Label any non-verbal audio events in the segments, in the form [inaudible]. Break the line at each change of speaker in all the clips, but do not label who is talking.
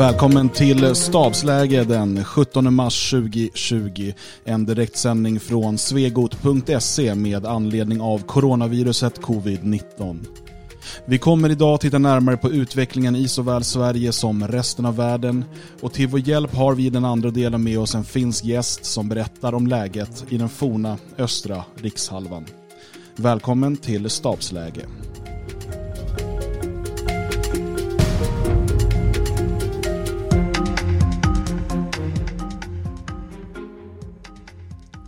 Välkommen till stabsläge den 17 mars 2020. En direktsändning från svegot.se med anledning av coronaviruset covid-19. Vi kommer idag titta närmare på utvecklingen i såväl Sverige som resten av världen och till vår hjälp har vi i den andra delen med oss en finsk gäst som berättar om läget i den forna östra rikshalvan. Välkommen till stabsläge.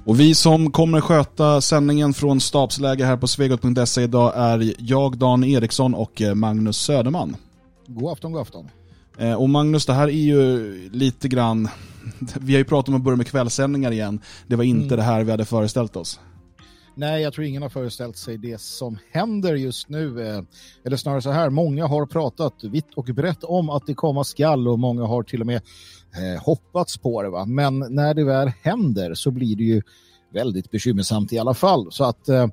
Och vi som kommer sköta sändningen från stabsläge här på svegot.se idag är jag, Dan Eriksson och eh, Magnus Söderman.
God afton, god afton.
Eh, och Magnus, det här är ju lite grann, [laughs] vi har ju pratat om att börja med kvällssändningar igen. Det var inte mm. det här vi hade föreställt oss.
Nej, jag tror ingen har föreställt sig det som händer just nu. Eh, eller snarare så här, många har pratat vitt och brett om att det komma skall och många har till och med eh, hoppats på det. Va? Men när det väl händer så blir det ju väldigt bekymmersamt i alla fall. Så att eh, eh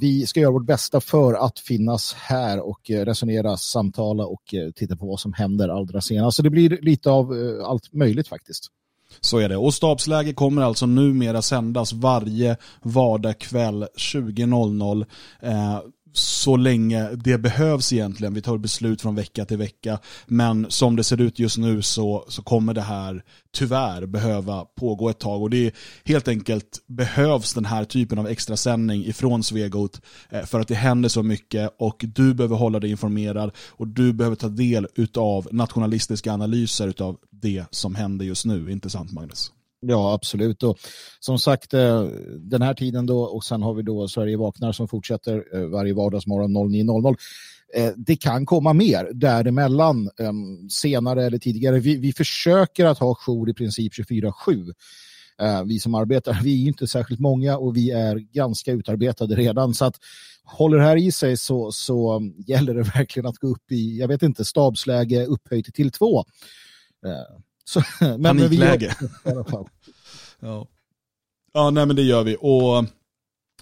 vi ska göra vårt bästa för att finnas här och eh, resonera, samtala och eh, titta på vad som händer allra senast. Så det blir lite av allt möjligt faktiskt.
Så är det. Och stabsläge kommer alltså numera sändas varje vardagkväll 20.00. Eh, så länge det behövs egentligen. Vi tar beslut från vecka till vecka. Men som det ser ut just nu så, så kommer det här tyvärr behöva pågå ett tag. Och det är helt enkelt behövs den här typen av extrasändning ifrån Svegot eh, för att det händer så mycket och du behöver hålla dig informerad och du behöver ta del av nationalistiska analyser av det som händer just nu. Inte sant Magnus?
Ja, absolut. Och som sagt, eh, den här tiden då och sen har vi då Sverige vaknar som fortsätter eh, varje vardagsmorgon 09.00. Eh, det kan komma mer däremellan ehm, senare eller tidigare. Vi, vi försöker att ha jour i princip 24-7. Vi som arbetar, [laughs] vi är inte särskilt många och vi är ganska utarbetade redan. Så att håller det här i sig så, så gäller det verkligen att gå upp i, jag vet inte, stabsläge upphöjt till två.
Så, [laughs] men, Panikläge. Men vi [laughs] ja. ja, nej men det gör vi. Och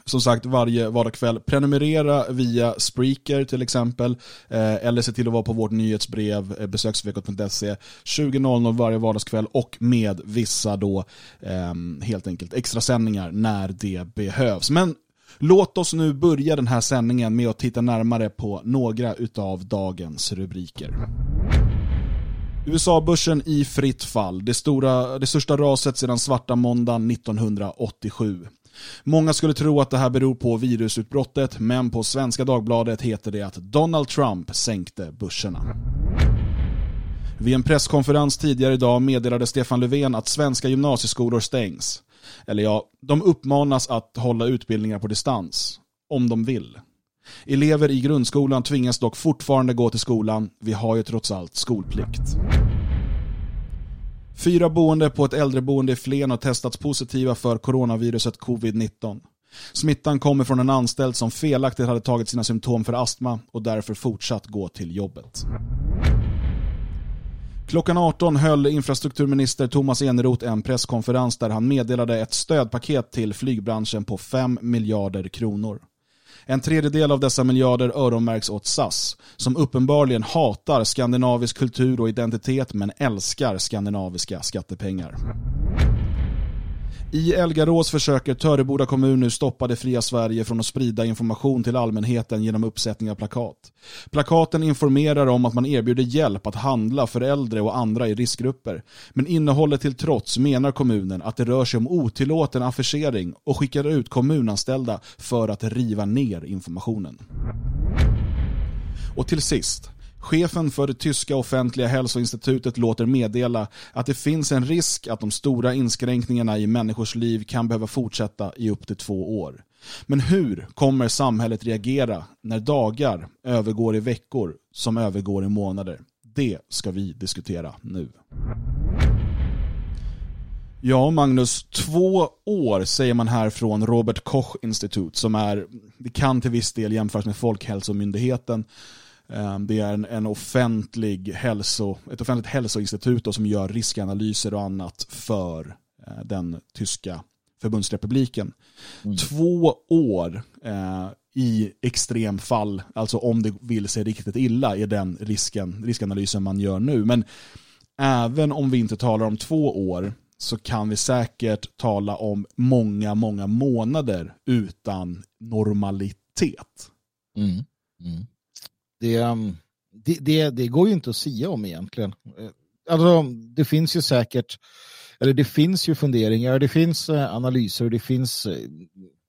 som sagt varje vardagskväll. Prenumerera via Spreaker till exempel. Eh, eller se till att vara på vårt nyhetsbrev eh, besöksvekot.se 20.00 varje vardagskväll och med vissa då eh, helt enkelt extra sändningar när det behövs. Men låt oss nu börja den här sändningen med att titta närmare på några utav dagens rubriker. USA-börsen i fritt fall. Det, stora, det största raset sedan svarta måndagen 1987. Många skulle tro att det här beror på virusutbrottet, men på Svenska Dagbladet heter det att Donald Trump sänkte börserna. Vid en presskonferens tidigare idag meddelade Stefan Löfven att svenska gymnasieskolor stängs. Eller ja, de uppmanas att hålla utbildningar på distans. Om de vill. Elever i grundskolan tvingas dock fortfarande gå till skolan. Vi har ju trots allt skolplikt. Fyra boende på ett äldreboende i Flen har testats positiva för coronaviruset covid-19. Smittan kommer från en anställd som felaktigt hade tagit sina symptom för astma och därför fortsatt gå till jobbet. Klockan 18 höll infrastrukturminister Thomas Eneroth en presskonferens där han meddelade ett stödpaket till flygbranschen på 5 miljarder kronor. En tredjedel av dessa miljarder öronmärks åt SAS, som uppenbarligen hatar skandinavisk kultur och identitet men älskar skandinaviska skattepengar. I Elgarås försöker Töreboda kommun nu stoppa det fria Sverige från att sprida information till allmänheten genom uppsättning av plakat. Plakaten informerar om att man erbjuder hjälp att handla för äldre och andra i riskgrupper. Men innehållet till trots menar kommunen att det rör sig om otillåten affischering och skickar ut kommunanställda för att riva ner informationen. Och till sist, Chefen för det tyska offentliga hälsoinstitutet låter meddela att det finns en risk att de stora inskränkningarna i människors liv kan behöva fortsätta i upp till två år. Men hur kommer samhället reagera när dagar övergår i veckor som övergår i månader? Det ska vi diskutera nu. Ja, Magnus, två år säger man här från Robert Koch Institut som är, det kan till viss del jämföras med Folkhälsomyndigheten det är en, en offentlig hälso, ett offentligt hälsoinstitut som gör riskanalyser och annat för eh, den tyska förbundsrepubliken. Mm. Två år eh, i extremfall, alltså om det vill sig riktigt illa, är den risken, riskanalysen man gör nu. Men även om vi inte talar om två år så kan vi säkert tala om många, många månader utan normalitet.
Mm. Mm. Det, ehm, det, det, det, går ju inte att säga om egentligen. Eh, alltså, det finns ju säkert, eller det finns ju funderingar, det finns eh, analyser, det finns, eh,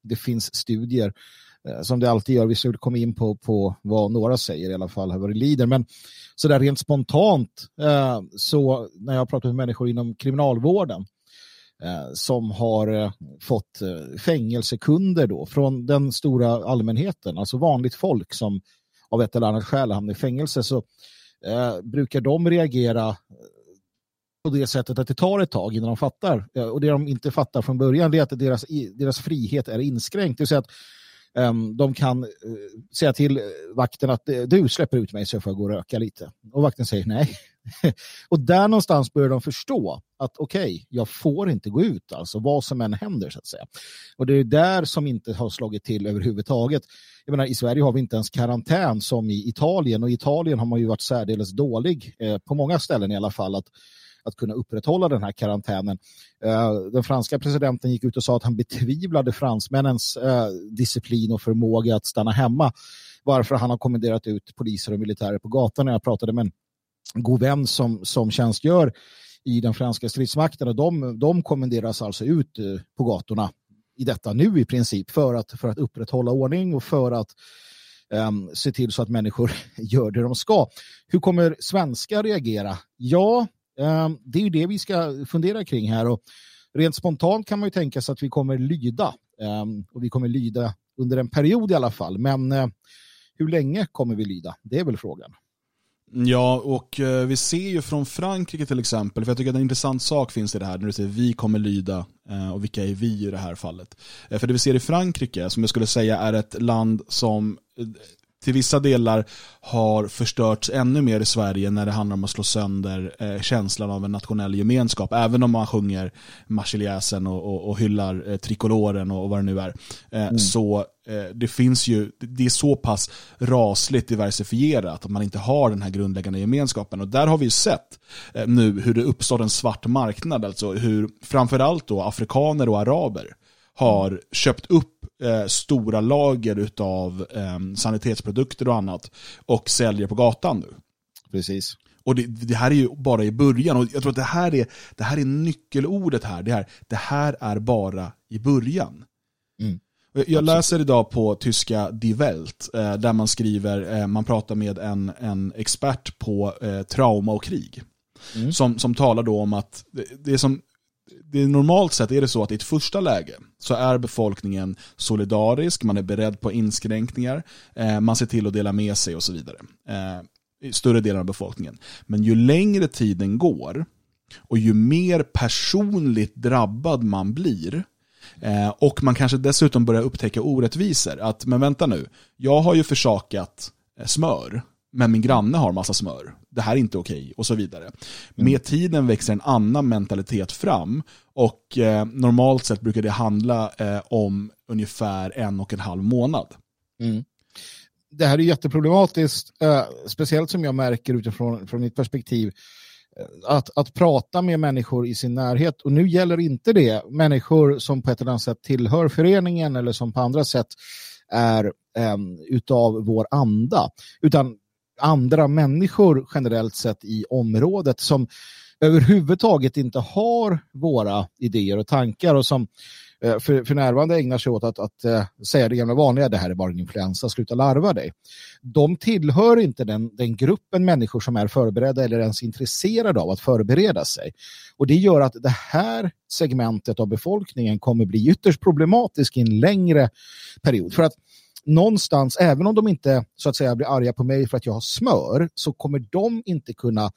det finns studier som det alltid gör. Vi ska komma in på, på vad några säger i alla fall, vad det lider. Men så där rent spontant, så när jag pratar med människor inom kriminalvården som har fått fängelsekunder då från den stora allmänheten, alltså vanligt folk som av ett eller annat skäl hamnar i fängelse så eh, brukar de reagera eh, på det sättet att det tar ett tag innan de fattar. Eh, och det de inte fattar från början är att deras, deras frihet är inskränkt. Det vill säga att ehm, de kan eh, säga till vakten att du släpper ut mig så får jag gå och röka lite. Och vakten säger nej, [laughs] och där någonstans börjar de förstå att okej, okay, jag får inte gå ut, alltså vad som än händer så att säga. Och det är där som inte har slagit till överhuvudtaget. Jag menar, i Sverige har vi inte ens karantän som i Italien och i Italien har man ju varit särdeles dålig eh, på många ställen i alla fall att att kunna upprätthålla den här karantänen. Eh, den franska presidenten gick ut och sa att han betvivlade fransmännens eh, disciplin och förmåga att stanna hemma varför han har kommenderat ut poliser och militärer på gatan när jag pratade med en god vän som, som tjänstgör i den franska stridsmakten och de, de kommenderas alltså ut eh, på gatorna i detta nu i princip för att, för att upprätthålla ordning och för att um, se till så att människor [laughs] gör det de ska. Hur kommer svenskar reagera? Ja, um, det är ju det vi ska fundera kring här och rent spontant kan man ju tänka sig att vi kommer lyda um, och vi kommer lyda under en period i alla fall men uh, hur länge kommer vi lyda? Det är väl frågan.
Ja, och eh, vi ser ju från Frankrike till exempel, för jag tycker att en intressant sak finns i det här, när du säger vi kommer lyda eh, och vilka är vi i det här fallet. Eh, för det vi ser i Frankrike, som jag skulle säga är ett land som till vissa delar har förstörts ännu mer i Sverige när det handlar om att slå sönder eh, känslan av en nationell gemenskap. Även om man sjunger marseljäsen och, och, och hyllar eh, trikoloren och, och, vad det nu är. Eh, mm. Så eh, det finns ju, det är så pass rasligt diversifierat att man inte har den här grundläggande gemenskapen. Och där har vi ju sett eh, nu hur det uppstår en svart marknad, alltså hur framförallt då afrikaner och araber har köpt upp eh, stora lager av eh, sanitetsprodukter och annat och säljer på gatan nu.
Precis.
Och det, det, här är ju bara i början och jag tror att det här är, det här är nyckelordet här. Det, här. det här är bara i början. Mm. Jag läser idag på tyska Die Welt eh, där man skriver, eh, man pratar med en, en expert på trauma och krig. Mm. Som, som talar då om att det, det är som det är normalt sett är det så att i ett första läge så är befolkningen solidarisk, man är beredd på inskränkningar, eh, man ser till att dela med sig och så vidare. Eh, i större delen av befolkningen. Men ju längre tiden går och ju mer personligt drabbad man blir eh, och man kanske dessutom börjar upptäcka orättvisor. Att, men vänta nu, jag har ju försakat eh, smör men min granne har massa smör. Det här är inte okej och så vidare. Mm. Med tiden växer en annan mentalitet fram och eh, normalt sett brukar det handla eh, om ungefär en och en halv månad.
Mm. Det här är jätteproblematiskt, eh, speciellt som jag märker utifrån från mitt perspektiv eh, att, att prata med människor i sin närhet. Och nu gäller inte det människor som på ett eller annat sätt tillhör föreningen eller som på andra sätt är eh, utav vår anda. Utan andra människor generellt sett i området som överhuvudtaget inte har våra idéer och tankar och som eh, för, för närvarande ägnar sig åt att, att eh, säga det gamla vanliga, det här är bara en influensa, sluta larva dig. De tillhör inte den, den gruppen människor som är förberedda eller ens intresserade av att förbereda sig. Och det gör att det här segmentet av befolkningen kommer bli ytterst problematisk i en längre period. För att någonstans, även om de inte så att säga blir arga på mig för att jag har smör, så kommer de inte kunna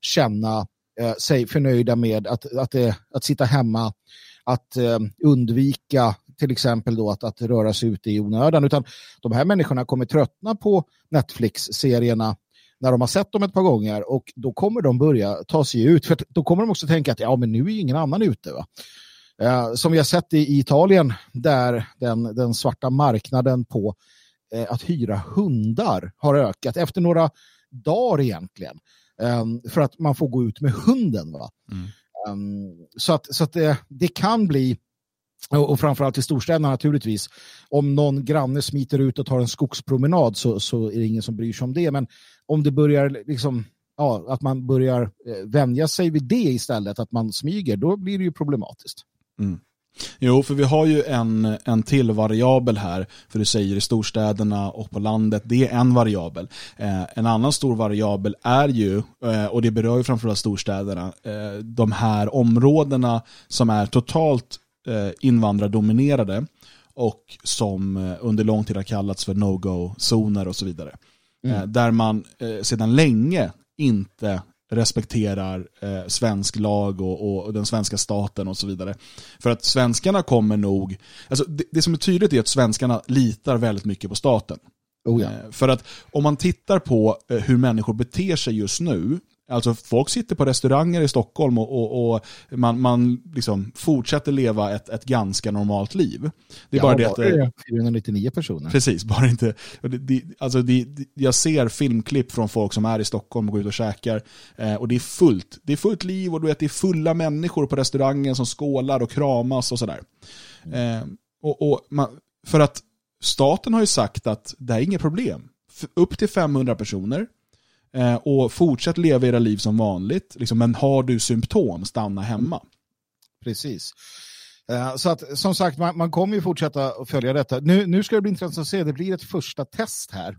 känna eh, sig förnöjda med att, att, eh, att sitta hemma, att eh, undvika till exempel då att, att röra sig ute i onödan, utan de här människorna kommer tröttna på Netflix-serierna när de har sett dem ett par gånger och då kommer de börja ta sig ut, för då kommer de också tänka att ja, men nu är ingen annan ute. Va? Eh, som vi har sett i, Italien där den, den svarta marknaden på eh, att hyra hundar har ökat efter några dagar egentligen. Um, för att man får gå ut med hunden. Va? Mm. Um, så att, så att det, det kan bli och framförallt i storstäderna naturligtvis. Om någon granne smiter ut och tar en skogspromenad så, så är det ingen som bryr sig om det. Men om det börjar liksom, ja, att man börjar eh, vänja sig vid det istället, att man smyger, då blir det ju problematiskt.
Mm. Jo, för vi har ju en, en till variabel här, för du säger i storstäderna och på landet, det är en variabel. Eh, en annan stor variabel är ju, eh, och det berör ju framförallt storstäderna, eh, de här områdena som är totalt eh, invandrardominerade och som eh, under lång tid har kallats för no-go-zoner och så vidare. Mm. Eh, där man sedan länge inte respekterar eh, svensk lag och, och, den svenska staten och så vidare. För att svenskarna kommer nog, alltså det, det som är tydligt är att svenskarna litar väldigt mycket på staten.
Oh ja.
eh, för att om man tittar på eh, hur människor beter sig just nu Alltså folk sitter på restauranger i Stockholm och, och, och man, man liksom fortsätter leva ett, ett ganska normalt liv.
Det är ja, bara det att... Det är 499 personer.
Precis, bara inte... Det, det, alltså det, jag ser filmklipp från folk som är i Stockholm och går ut och käkar. Eh, och det är fullt. Det är fullt liv och du vet, det är fulla människor på restaurangen som skålar och kramas och sådär. Eh, och, och man, för att staten har ju sagt att det här är inget problem. Upp till 500 personer Eh, och fortsätt leva era liv som vanligt. Liksom, men har du symptom, stanna hemma.
Precis. Eh, så att som sagt, man, man kommer ju fortsätta att följa detta. Nu, nu ska det bli intressant att se, det blir ett första test här.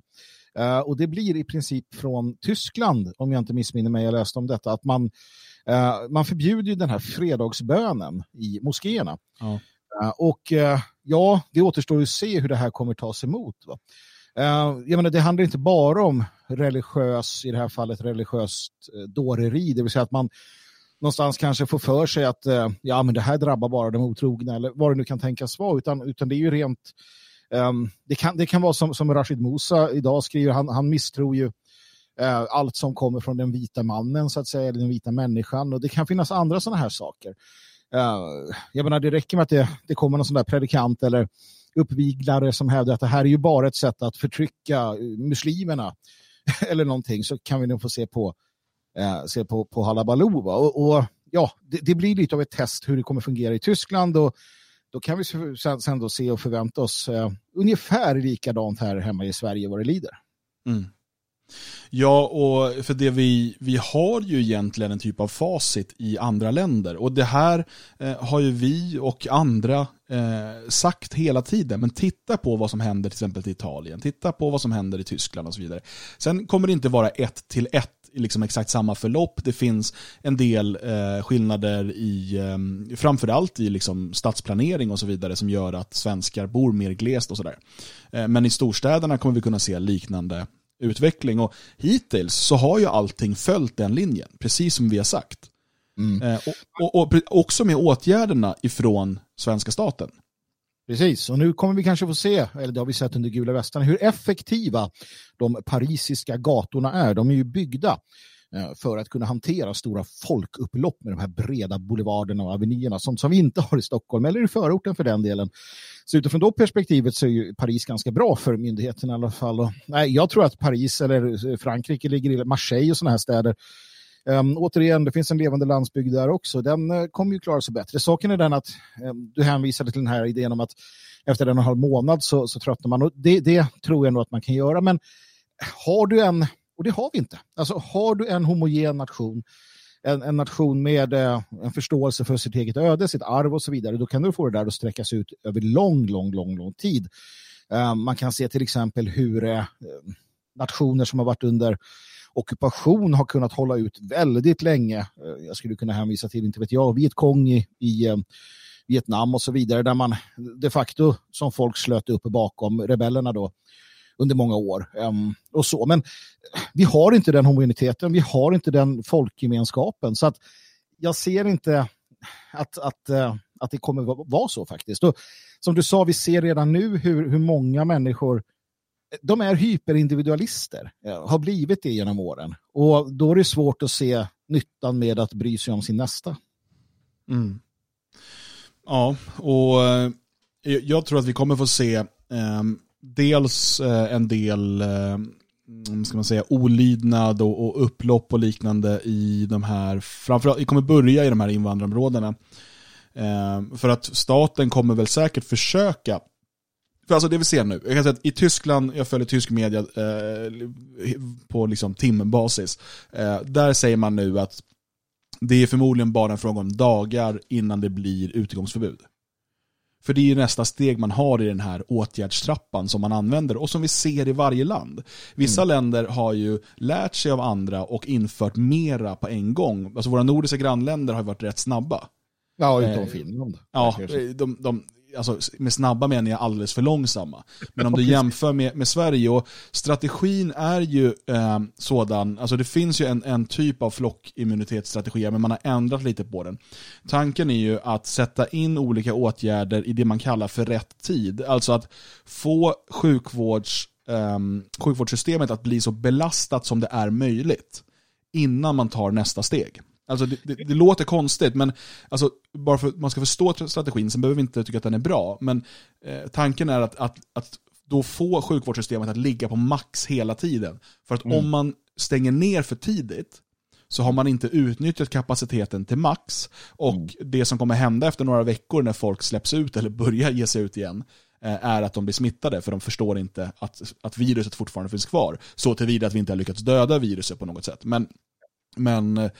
Uh, och det blir i princip från Tyskland, om jag inte missminner mig, jag läste om detta, att man, uh, man förbjuder den här fredagsbönen i moskéerna. Ja. Uh, och ja, det återstår att se hur det här kommer tas emot. Va? Eh, jag menar, det handlar inte bara om religiös, i det här fallet religiöst eh, dåreri, det vill säga att man någonstans kanske får för sig att eh, ja, men det här drabbar bara de otrogna eller vad det nu kan tänkas vara, utan, utan det är ju rent um, det, kan, det kan vara som, som Rashid Musa idag skriver, han, han misstror ju uh, allt som kommer från den vita mannen, så att säga, eller den vita människan, och det kan finnas andra sådana här saker. Uh, jag menar, det räcker med att det, det kommer någon sån där predikant eller uppviglare som hävdar att det här är ju bara ett sätt att förtrycka eh, muslimerna [laughs] eller någonting så kan vi nog få se på, eh, se på, på Hallabaloo. Och, och, ja, det, det, blir lite av ett test hur det kommer fungera i Tyskland och då kan vi sen, sen då se och förvänta oss eh, ungefär likadant här hemma i Sverige vad det lider.
Mm. Ja, och för det vi, vi har ju egentligen en typ av facit i andra länder. Och det här eh, har ju vi och andra eh, sagt hela tiden. Men titta på vad som händer till exempel i Italien. Titta på vad som händer i Tyskland och så vidare. Sen kommer det inte vara ett till ett liksom exakt samma förlopp. Det finns en del eh, skillnader i, eh, framförallt i liksom stadsplanering och så vidare som gör att svenskar bor mer glest och sådär. Eh, men i storstäderna kommer vi kunna se liknande utveckling. Och hittills så har ju allting följt den linjen, precis som vi har sagt. Mm. Eh, och, och, och, också med åtgärderna ifrån svenska staten.
Precis, och nu kommer vi kanske få se, eller det har vi sett under gula västarna, hur effektiva de parisiska gatorna är. De är ju byggda Eh, för att kunna hantera stora folkupplopp med de här breda boulevarderna och avenyerna, sånt som vi inte har i Stockholm eller i förorten för den delen. Så utifrån det perspektivet så är ju Paris ganska bra för myndigheterna i alla fall. Och, nej, jag tror att Paris eller eh, Frankrike ligger i Marseille och sådana här städer Um, återigen, det finns en levande landsbygd där också. Den uh, kommer ju klara sig bättre. Saken är den att um, du hänvisade till den här idén om att efter en och en halv månad så, så tröttnar man. Och det, det tror jag nog att man kan göra. Men har du en och det har vi inte. Alltså har du en homogen nation, en, en nation med eh, en förståelse för sitt eget öde, sitt arv och så vidare, då kan du få det där att sträckas ut över lång, lång, lång, lång tid. Eh, man kan se till exempel hur eh, nationer som har varit under ockupation har kunnat hålla ut väldigt länge. Eh, jag skulle kunna hänvisa till, inte vet jag, Vietkong i, i eh, Vietnam och så vidare, där man de facto som folk slöt upp bakom rebellerna då under många år. Um, och så. Men vi har inte den homogeniteten, vi har inte den folkgemenskapen. Så att jag ser inte att, att, uh, att det kommer vara så faktiskt. Och, som du sa, vi ser redan nu hur, hur många människor de är hyperindividualister, eh, har blivit det genom åren. Och då är det svårt att se nyttan med att bry sig om sin nästa.
Mm. Ja, och eh, jag tror att vi kommer få se um dels eh, en del eh, mm, ska man säga, olydnad och, och upplopp och liknande i de här, framförallt, det kommer börja i de här invandrarområdena. Eh, för att staten kommer väl säkert försöka för alltså det vi ser nu, jag kan säga att i Tyskland, jag följer tysk media eh, på liksom timbasis, eh, där säger man nu att det är förmodligen bara en fråga om dagar innan det blir utegångsförbud. För det är ju nästa steg man har i den här åtgärdstrappan som man använder och som vi ser i varje land. Vissa mm. länder har ju lärt sig av andra och infört mera på en gång. Alltså våra nordiska grannländer har varit rätt snabba.
Ja, utom eh, Finland.
Ja, de, de, alltså med snabba menar jag alldeles för långsamma. Men om du jämför med, med Sverige, och strategin är ju eh, sådan, alltså det finns ju en, en typ av flockimmunitetsstrategi, men man har ändrat lite på den. Tanken är ju att sätta in olika åtgärder i det man kallar för rätt tid. Alltså att få sjukvårds, eh, sjukvårdssystemet att bli så belastat som det är möjligt innan man tar nästa steg. Alltså det, det, det, låter konstigt, men alltså, bara för att man ska förstå strategin, sen behöver vi inte tycka att den är bra. Men eh, tanken är att, att, att då få sjukvårdssystemet att ligga på max hela tiden. För att mm. om man stänger ner för tidigt, så har man inte utnyttjat kapaciteten till max. Och mm. det som kommer hända efter några veckor när folk släpps ut eller börjar ge sig ut igen, eh, är att de blir smittade för de förstår inte att, att viruset fortfarande finns kvar. Så tillvida att vi inte har lyckats döda viruset på något sätt. Men, men, eh,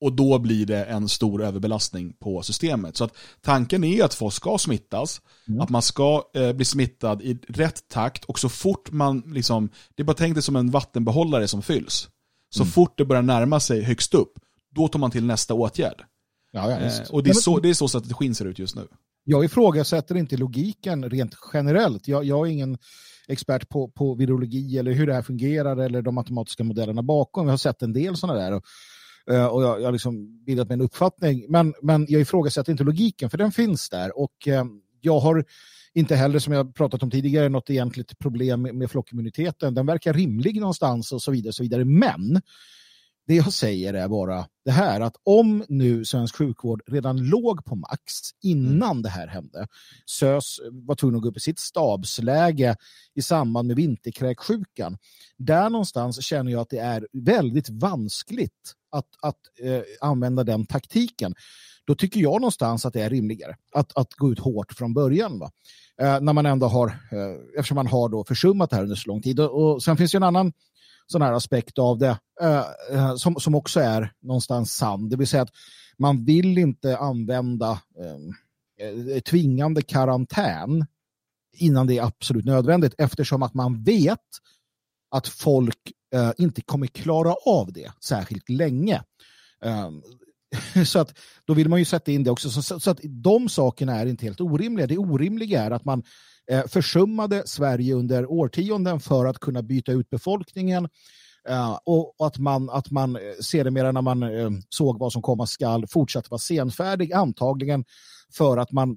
och då blir det en stor överbelastning på systemet. Så att tanken är att folk ska smittas, mm. att man ska eh, bli smittad i rätt takt och så fort man, liksom, det är bara tänkt det som en vattenbehållare som fylls. Så mm. fort det börjar närma sig högst upp, då tar man till nästa åtgärd. Ja, ja, eh, och det är, så, det är så strategin ser ut just nu.
Jag ifrågasätter inte logiken rent generellt. Jag, jag är ingen expert på, på virologi eller hur det här fungerar eller de matematiska modellerna bakom. Jag har sett en del sådana där. Och och jag har liksom bildat mig en uppfattning. Men, men jag ifrågasätter inte logiken, för den finns där. Och uh, jag har inte heller, som jag pratat om tidigare, något egentligt problem med, flockimmuniteten. Den verkar rimlig någonstans och så vidare. så vidare. Men det jag säger är bara det här att om nu svensk sjukvård redan låg på max innan mm. det här hände, SÖS var tvungen att gå upp i sitt stabsläge i samband med vinterkräksjukan. Där någonstans känner jag att det är väldigt vanskligt att, att eh, använda den taktiken. Då tycker jag någonstans att det är rimligare att, att gå ut hårt från början. Va? Eh, när man ändå har, eh, eftersom man har då försummat det här under så lång tid. Och, och sen finns det en annan sån här aspekt av det eh, eh, som, som också är någonstans sann. Det vill säga att man vill inte använda ehm, eh, tvingande karantän innan det är absolut nödvändigt eftersom att man vet att folk eh, inte kommer klara av det särskilt länge. Um, [laughs] så att då vill man ju sätta in det också. Så, så, att de sakerna är inte helt orimliga. Det orimliga är att man eh, försummade Sverige under årtionden för att kunna byta ut befolkningen. eh, och att man, att man eh, sedermera när man eh, såg vad som komma skall fortsatte vara senfärdig, antagligen för att man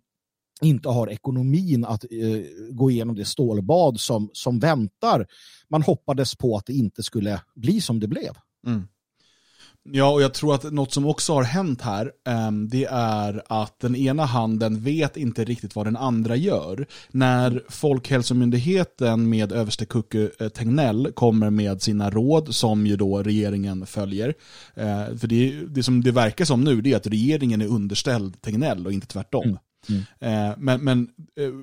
inte har ekonomin att uh, gå igenom det stålbad som, som väntar. Man hoppades på att det inte skulle bli som det blev. Mm.
Ja, och jag tror att något som också har hänt här, um, det är att den ena handen vet inte riktigt vad den andra gör. När Folkhälsomyndigheten med överste Kucku eh, Tegnell kommer med sina råd, som ju då regeringen följer, uh, för det, det som det verkar som nu, det är att regeringen är underställd Tegnell och inte tvärtom. Mm. Mm. Eh, men men eh,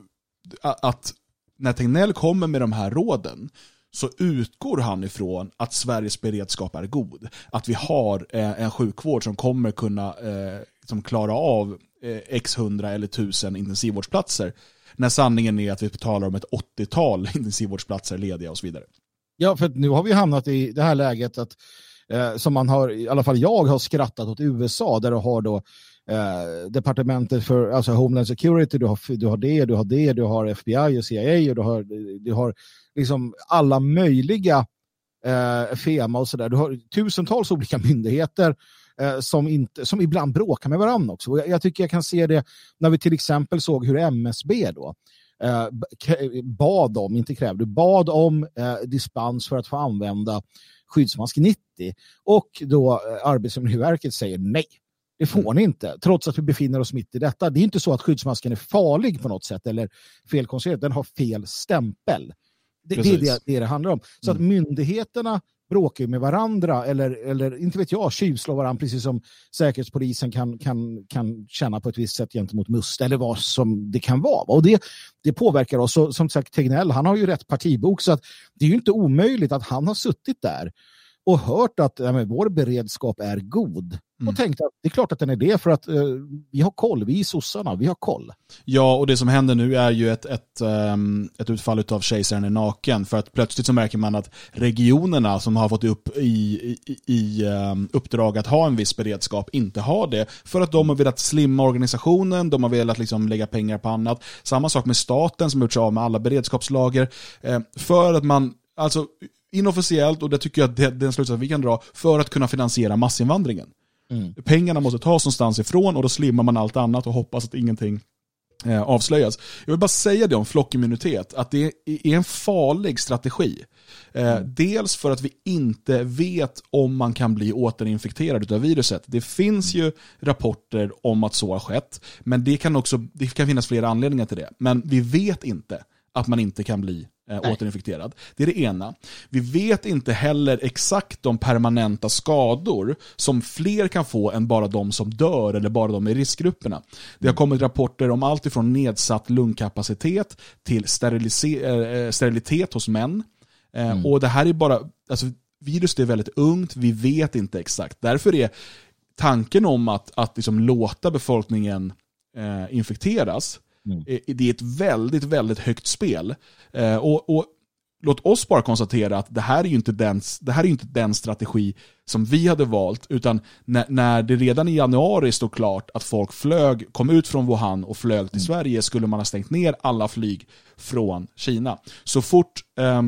att när Tegnell kommer med de här råden, så utgår han ifrån att Sveriges beredskap är god. Att vi har eh, en sjukvård som kommer kunna eh, som klara av x hundra eller tusen intensivvårdsplatser. När sanningen är att vi talar om ett 80-tal [laughs] intensivvårdsplatser lediga och så vidare.
Ja, för nu har vi hamnat i det här läget att eh, som man har, i alla fall jag har skrattat åt USA där du har då eh, departementet för alltså Homeland Security, du har, du har det, du har det, du har FBI och CIA och du har, du har liksom alla möjliga eh, FEMA och sådär. Du har tusentals olika [laughs] myndigheter eh, som, inte, som ibland bråkar med varandra också. Jag, jag, tycker jag kan se det när vi till exempel såg hur MSB då eh, bad om, inte krävde, bad om eh, dispens för att få använda skyddsmask 90 och då eh, Arbetsmiljöverket säger nej. Det får ni inte, trots att vi befinner oss mitt i detta. Det är inte så att skyddsmasken är farlig på något sätt eller felkonstruerad. Den har fel stämpel. Det, det är det, det det handlar om. Så mm. att myndigheterna bråkar med varandra eller, eller inte vet jag, tjuvslår varandra precis som säkerhetspolisen kan, kan, kan känna på ett visst sätt gentemot Must eller vad som det kan vara. Och det, det påverkar oss. Och som sagt, Tegnell, han har ju rätt partibok så att det är ju inte omöjligt att han har suttit där och hört att ja, men, vår beredskap är god. Mm. Och tänkte att det är klart att den är det för att eh, vi har koll, vi är sossarna, vi har koll.
Ja, och det som händer nu är ju ett, ett, um, ett utfall av kejsaren är naken. För att plötsligt så märker man att regionerna som har fått upp i, i, i um, uppdrag att ha en viss beredskap inte har det. För att de har velat slimma organisationen, de har velat liksom lägga pengar på annat. Samma sak med staten som har gjort sig av med alla beredskapslager. Eh, för att man, alltså inofficiellt, och det tycker jag att det, är en slutsats vi kan dra, för att kunna finansiera massinvandringen. Mm. Pengarna måste tas någonstans ifrån och då slimmar man allt annat och hoppas att ingenting eh, avslöjas. Jag vill bara säga det om flockimmunitet, att det är en farlig strategi. Eh, mm. Dels för att vi inte vet om man kan bli återinfekterad av viruset. Det finns ju rapporter om att så har skett, men det kan också det kan finnas flera anledningar till det. Men vi vet inte att man inte kan bli eh, återinfekterad. Det är det ena. Vi vet inte heller exakt de permanenta skador som fler kan få än bara de som dör eller bara de i riskgrupperna. Det har mm. kommit rapporter om allt ifrån nedsatt lungkapacitet till eh, sterilitet hos män. Eh, mm. Och det här är bara, alltså viruset är väldigt ungt, vi vet inte exakt. Därför är tanken om att, att liksom låta befolkningen eh, infekteras Mm. Eh, det är ett väldigt, väldigt högt spel. Eh, och, och, låt oss bara konstatera att det här är ju inte den, det här är inte den strategi som vi hade valt, utan när, när det redan i januari stod klart att folk flög, kom ut från Wuhan och flög till mm. Sverige skulle man ha stängt ner alla flyg från Kina. Så fort eh,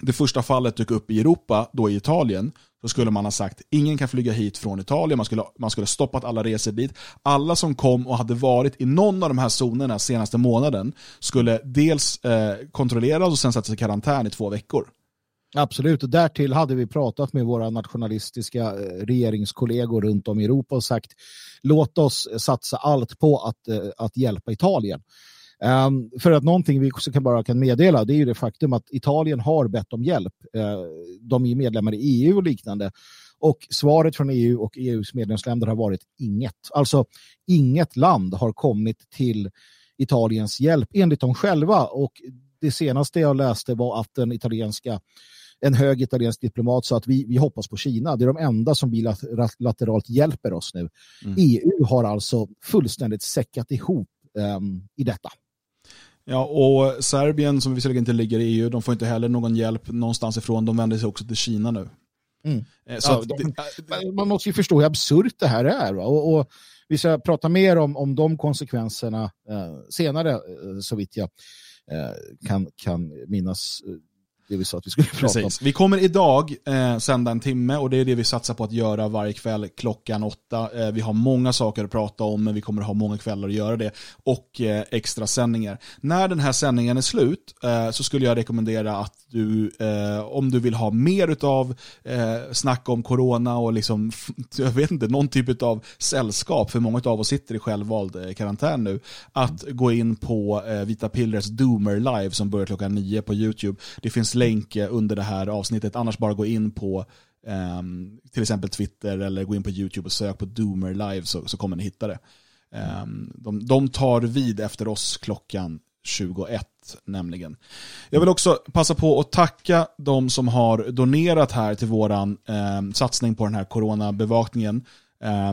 det första fallet dök upp i Europa, då i Italien, så skulle man ha sagt ingen kan flyga hit från Italien, man skulle, man skulle stoppat alla resor dit. Alla som kom och hade varit i någon av de här zonerna senaste månaden skulle dels eh, kontrolleras och sen sättas i karantän i två veckor.
Absolut, och därtill hade vi pratat med våra nationalistiska eh, regeringskollegor runt om i Europa och sagt låt oss satsa allt på att, eh, att hjälpa Italien. Um, för att någonting vi kan bara kan meddela det är ju det faktum att Italien har bett om hjälp. Uh, de är medlemmar i EU och liknande. Och svaret från EU och EUs medlemsländer har varit inget. Alltså inget land har kommit till Italiens hjälp enligt dem själva. Och det senaste jag läste var att den italienska en hög italiensk diplomat sa att vi, vi hoppas på Kina. Det är de enda som bilateralt hjälper oss nu. Mm. EU har alltså fullständigt säckat ihop um, i detta.
Ja, och Serbien som visserligen inte ligger i EU, de får inte heller någon hjälp någonstans ifrån. De vänder sig också till Kina nu.
Mm. Eh, så ja, man måste ju förstå hur absurt det här är. Och, och, vi ska prata mer om, om de konsekvenserna eh, senare, eh, så vitt jag eh, kan, kan minnas det vi sa att vi skulle prata Precis.
om. Vi kommer idag eh, sända en timme och det är det vi satsar på att göra varje kväll klockan åtta. Eh, vi har många saker att prata om men vi kommer ha många kvällar att göra det och eh, extra sändningar. När den här sändningen är slut eh, så skulle jag rekommendera att du, eh, om du vill ha mer av eh, snack om corona och liksom, [laughs] jag vet inte, någon typ av sällskap, för många av oss sitter i självvald eh, karantän nu, att gå in på eh, Vita Pillers Doomer Live som börjar klockan nio på YouTube. Det finns länk under det här avsnittet, annars bara gå in på um, till exempel Twitter eller gå in på YouTube och sök på Doomer Live så, så kommer ni hitta det. Um, de, de tar vid efter oss klockan 21 nämligen. Jag vill också passa på att tacka de som har donerat här till våran eh, satsning på den här coronabevakningen. Eh,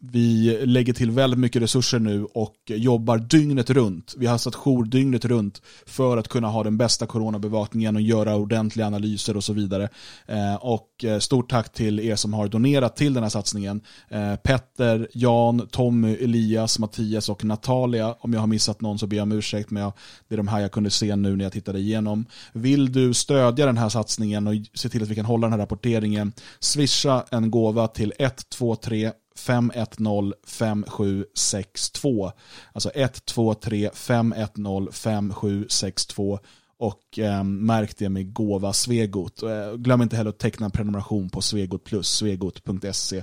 vi lägger till väldigt mycket resurser nu och jobbar dygnet runt. Vi har satt jour dygnet runt för att kunna ha den bästa coronabevakningen och göra ordentliga analyser och så vidare. Eh, och eh, stort tack till er som har donerat till den här satsningen. Eh, Petter, Jan, Tommy, Elias, Mattias och Natalia. Om jag har missat någon så ber jag om ursäkt men det är de här jag kunde se nu när jag tittade igenom. Vill du stödja den här satsningen och se till att vi kan hålla den här rapporteringen, swisha en gåva till 123 510 5762. Alltså 123 510 5762 och eh, märk det med gåva Svegot. Eh, glöm inte heller att teckna en prenumeration på Svegot plus, svegot.se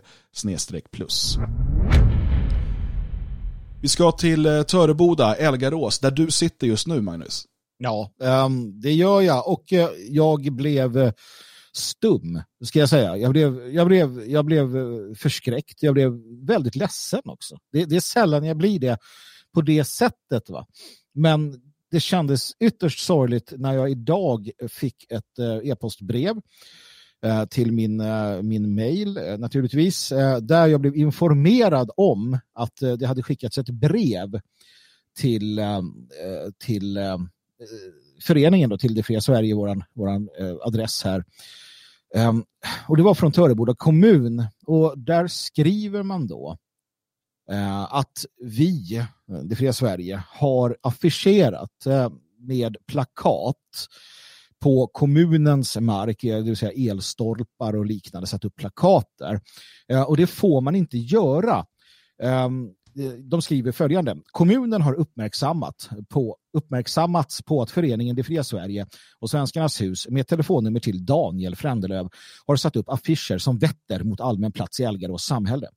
plus. Vi ska till eh, Töreboda, Elgarås, där du sitter just nu Magnus.
Ja, um, det gör jag och uh, jag blev uh, stum, ska jag säga. Jag blev, jag, blev, jag blev eh, förskräckt, jag blev väldigt ledsen också. Det, det, är sällan jag blir det på det sättet. Va? Men det kändes ytterst sorgligt när jag idag fick ett eh, e-postbrev eh, till min, min mail naturligtvis, där jag blev informerad om att det hade skickats ett brev till, till föreningen då, till det fria Sverige, vår våran adress här. Ehm, och det var från Töreboda kommun och där skriver man då eh, att vi, det fria Sverige, har affischerat eh, med plakat på kommunens mark, eh, det vill säga elstolpar och liknande, satt upp plakat där. Och det får man inte göra. Ehm, Eh, de skriver följande. Kommunen har uppmärksammat på, uppmärksammats på att föreningen Det fria Sverige och Svenskarnas hus med telefonnummer till Daniel Frändelöv har satt upp affischer som vetter mot allmän plats i Elgarås samhälle.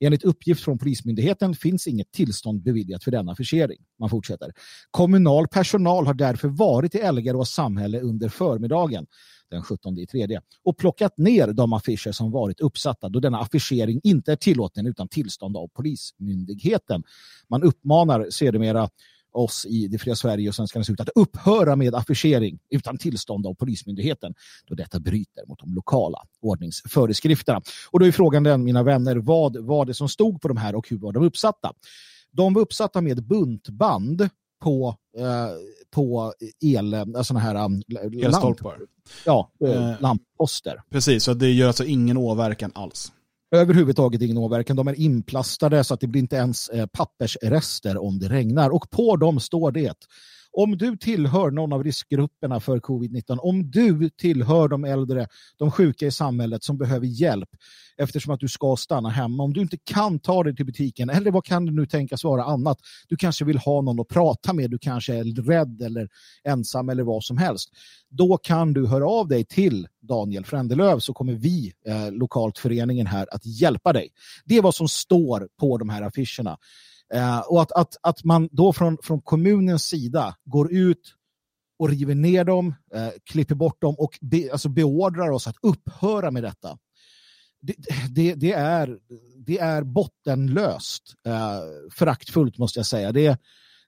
Enligt uppgift från Polismyndigheten finns inget tillstånd beviljat för denna affischering. Man fortsätter. Kommunal personal har därför varit i Elgarås samhälle under förmiddagen den 17 i tredje och plockat ner de affischer som varit uppsatta då denna affischering inte är tillåten utan tillstånd av Polismyndigheten. Man uppmanar sedermera oss i det fria Sverige och svenskarna ut att upphöra med affischering utan tillstånd av Polismyndigheten då detta bryter mot de lokala ordningsföreskrifterna. Och då är frågan den, mina vänner, vad var det som stod på de här och hur var de uppsatta? De var uppsatta med buntband på, eh, på el, eh, såna här um,
Elstolpar.
Lamp, ja, eh, eh, lampposter.
Precis, så det gör alltså ingen åverkan alls.
Överhuvudtaget ingen åverkan. De är inplastade så att det blir inte ens eh, pappersrester om det regnar. Och på dem står det om du tillhör någon av riskgrupperna för covid-19, om du tillhör de äldre, de sjuka i samhället som behöver hjälp eftersom att du ska stanna hemma, om du inte kan ta dig till butiken eller vad kan det nu tänkas vara annat, du kanske vill ha någon att prata med, du kanske är rädd eller ensam eller vad som helst, då kan du höra av dig till Daniel Frändelöv så kommer vi, eh, lokalt föreningen här, att hjälpa dig. Det är vad som står på de här affischerna. Eh, och att, att, att man då från, från kommunens sida går ut och river ner dem, eh, klipper bort dem och be, alltså beordrar oss att upphöra med detta. Det, det, det är, det är bottenlöst eh, föraktfullt måste jag säga. Det,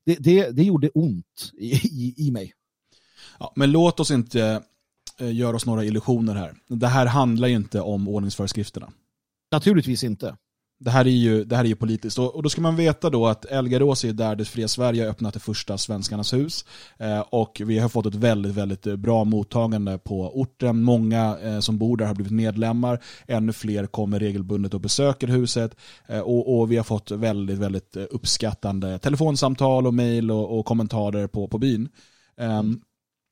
det, det, det gjorde ont i, i, i mig.
Ja, men låt oss inte eh, göra oss några illusioner här. Det här handlar ju inte om ordningsföreskrifterna.
Naturligtvis inte.
Det här är ju, det här är ju politiskt. Och, och då ska man veta då att Elgarås är där det fria Sverige har öppnat det första Svenskarnas hus. Eh, och vi har fått ett väldigt, väldigt eh, bra mottagande på orten. Många eh, som bor där har blivit medlemmar. Ännu fler kommer regelbundet och besöker huset. Eh, och, och, vi har fått väldigt, väldigt eh, uppskattande telefonsamtal och mejl och, och, kommentarer på, på byn. Ehm,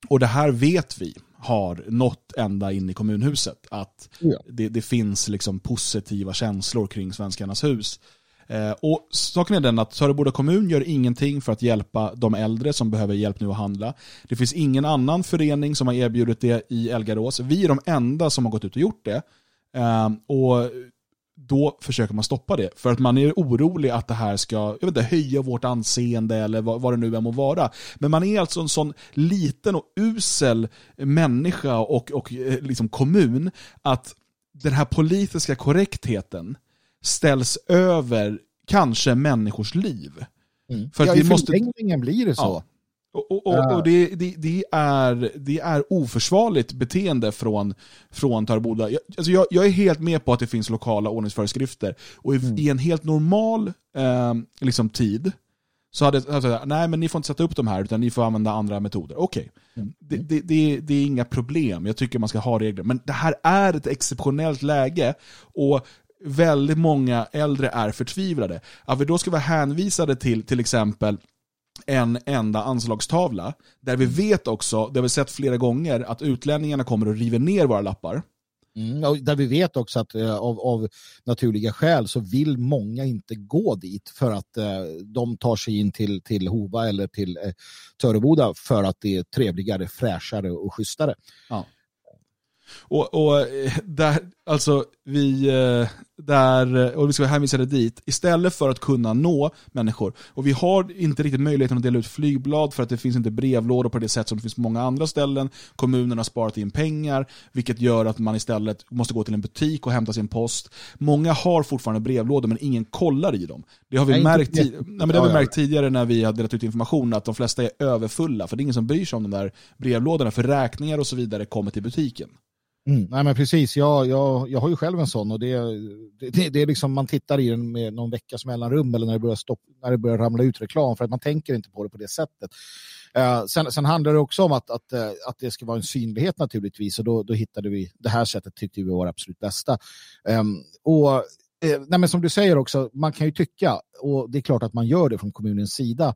och det här vet vi har nått ända in i kommunhuset. Att ja. det, det, finns liksom positiva känslor kring Svenskarnas hus. Eh, och Saken är den att Töreboda kommun gör ingenting för att hjälpa de äldre som behöver hjälp nu att handla. Det finns ingen annan förening som har erbjudit det i Elgarås. Vi är de enda som har gått ut och gjort det. Eh, och då försöker man stoppa det. För att man är orolig att det här ska jag vet inte, höja vårt anseende eller vad, vad det nu än må vara. Men man är alltså en sån liten och usel människa och, och eh, liksom kommun att den här politiska korrektheten ställs över kanske människors liv.
Mm. För att ja, vi i måste... blir det så. Ja.
Och, och, och, och det, det, det, är, det är oförsvarligt beteende från, från Töreboda. Jag, alltså jag, jag, är helt med på att det finns lokala ordningsföreskrifter. Och i, mm. i en helt normal eh, liksom tid så hade jag sagt, nej men ni får inte sätta upp de här utan ni får använda andra metoder. Okej, okay. mm. det, det, det, det, är inga problem. Jag tycker man ska ha regler. Men det här är ett exceptionellt läge. Och väldigt många äldre är förtvivlade. Att vi då ska vara hänvisade till till exempel en enda anslagstavla. Där vi vet också, det har vi sett flera gånger, att utlänningarna kommer och river ner våra lappar.
Mm, där vi vet också att eh, av, av, naturliga skäl så vill många inte gå dit för att eh, de tar sig in till, till Hova eller till eh, Töreboda för att det är trevligare, fräschare och schysstare.
Ja. Och, och eh, där, alltså vi, eh, där, och vi ska hänvisa det dit, istället för att kunna nå människor. Och vi har inte riktigt möjligheten att dela ut flygblad för att det finns inte brevlådor på det sätt som det finns på många andra ställen. Kommunerna har sparat in pengar, vilket gör att man istället måste gå till en butik och hämta sin post. Många har fortfarande brevlådor men ingen kollar i dem. Det har vi, Nej, märkt, inte... Nej, men det har vi märkt tidigare när vi har delat ut information att de flesta är överfulla för det är ingen som bryr sig om de där brevlådorna för räkningar och så vidare kommer till butiken.
Mm, nej men precis, jag, jag, jag har ju själv en sån och det, det, det är liksom man tittar i den med någon veckas mellanrum eller när det, börjar stopp, när det börjar ramla ut reklam för att man tänker inte på det på det sättet. Eh, sen, sen handlar det också om att, att, eh, att det ska vara en synlighet naturligtvis och då, då hittade vi det här sättet tyckte vi var det absolut bästa. Eh, och eh, nej, men som du säger också, man kan ju tycka, och det är klart att man gör det från kommunens sida,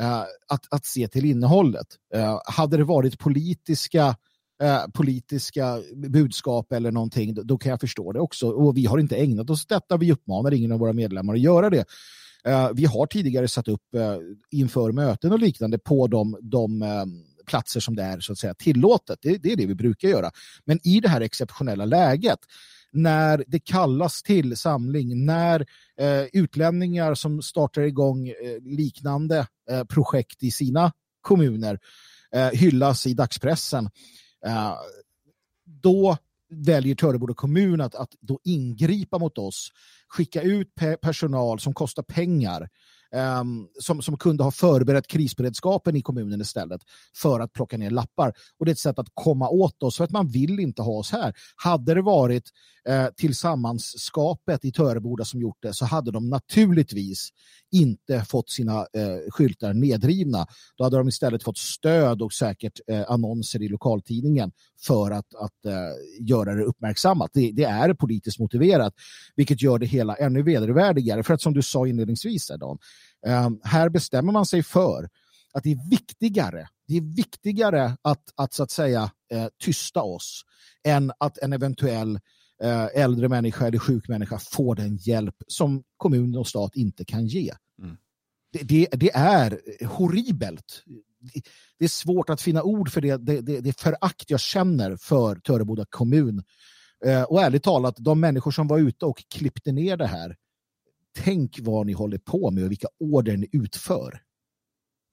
eh, att, att se till innehållet. Eh, hade det varit politiska eh, politiska budskap eller någonting, då kan jag förstå det också. Och vi har inte ägnat oss åt detta. Vi uppmanar ingen av våra medlemmar att göra det. Eh, vi har tidigare satt upp eh, inför möten och liknande på de, de eh, platser som det är så att säga tillåtet. Det, det, är det vi brukar göra. Men i det här exceptionella läget när det kallas till samling, när eh, utlänningar som startar igång eh, liknande eh, projekt i sina kommuner eh, hyllas i dagspressen Eh, Eh, då väljer Töreboda kommun att, att då ingripa mot oss, skicka ut pe personal som kostar pengar um, som, som kunde ha förberett krisberedskapen i kommunen istället för att plocka ner lappar. Och det är ett sätt att komma åt oss för att man vill inte ha oss här. Hade det varit eh, tillsammanskapet i Töreboda som gjort det så hade de naturligtvis inte fått sina eh, skyltar nedrivna. Då hade de istället fått stöd och säkert eh, annonser i lokaltidningen för att, att eh, göra det uppmärksammat. Det, det, är politiskt motiverat, vilket gör det hela ännu vedervärdigare. För att som du sa inledningsvis, Dan, eh, här bestämmer man sig för att det är viktigare, det är viktigare att, att så att säga eh, tysta oss än att en eventuell Eh, äldre människa eller sjuk människa får den hjälp som kommun och stat inte kan ge. Mm. Det, det, det, är horribelt. Det är svårt att finna ord för det, det, det, det förakt jag känner för Töreboda kommun. Eh, och ärligt talat, de människor som var ute och klippte ner det här, tänk vad ni håller på med och vilka order ni utför.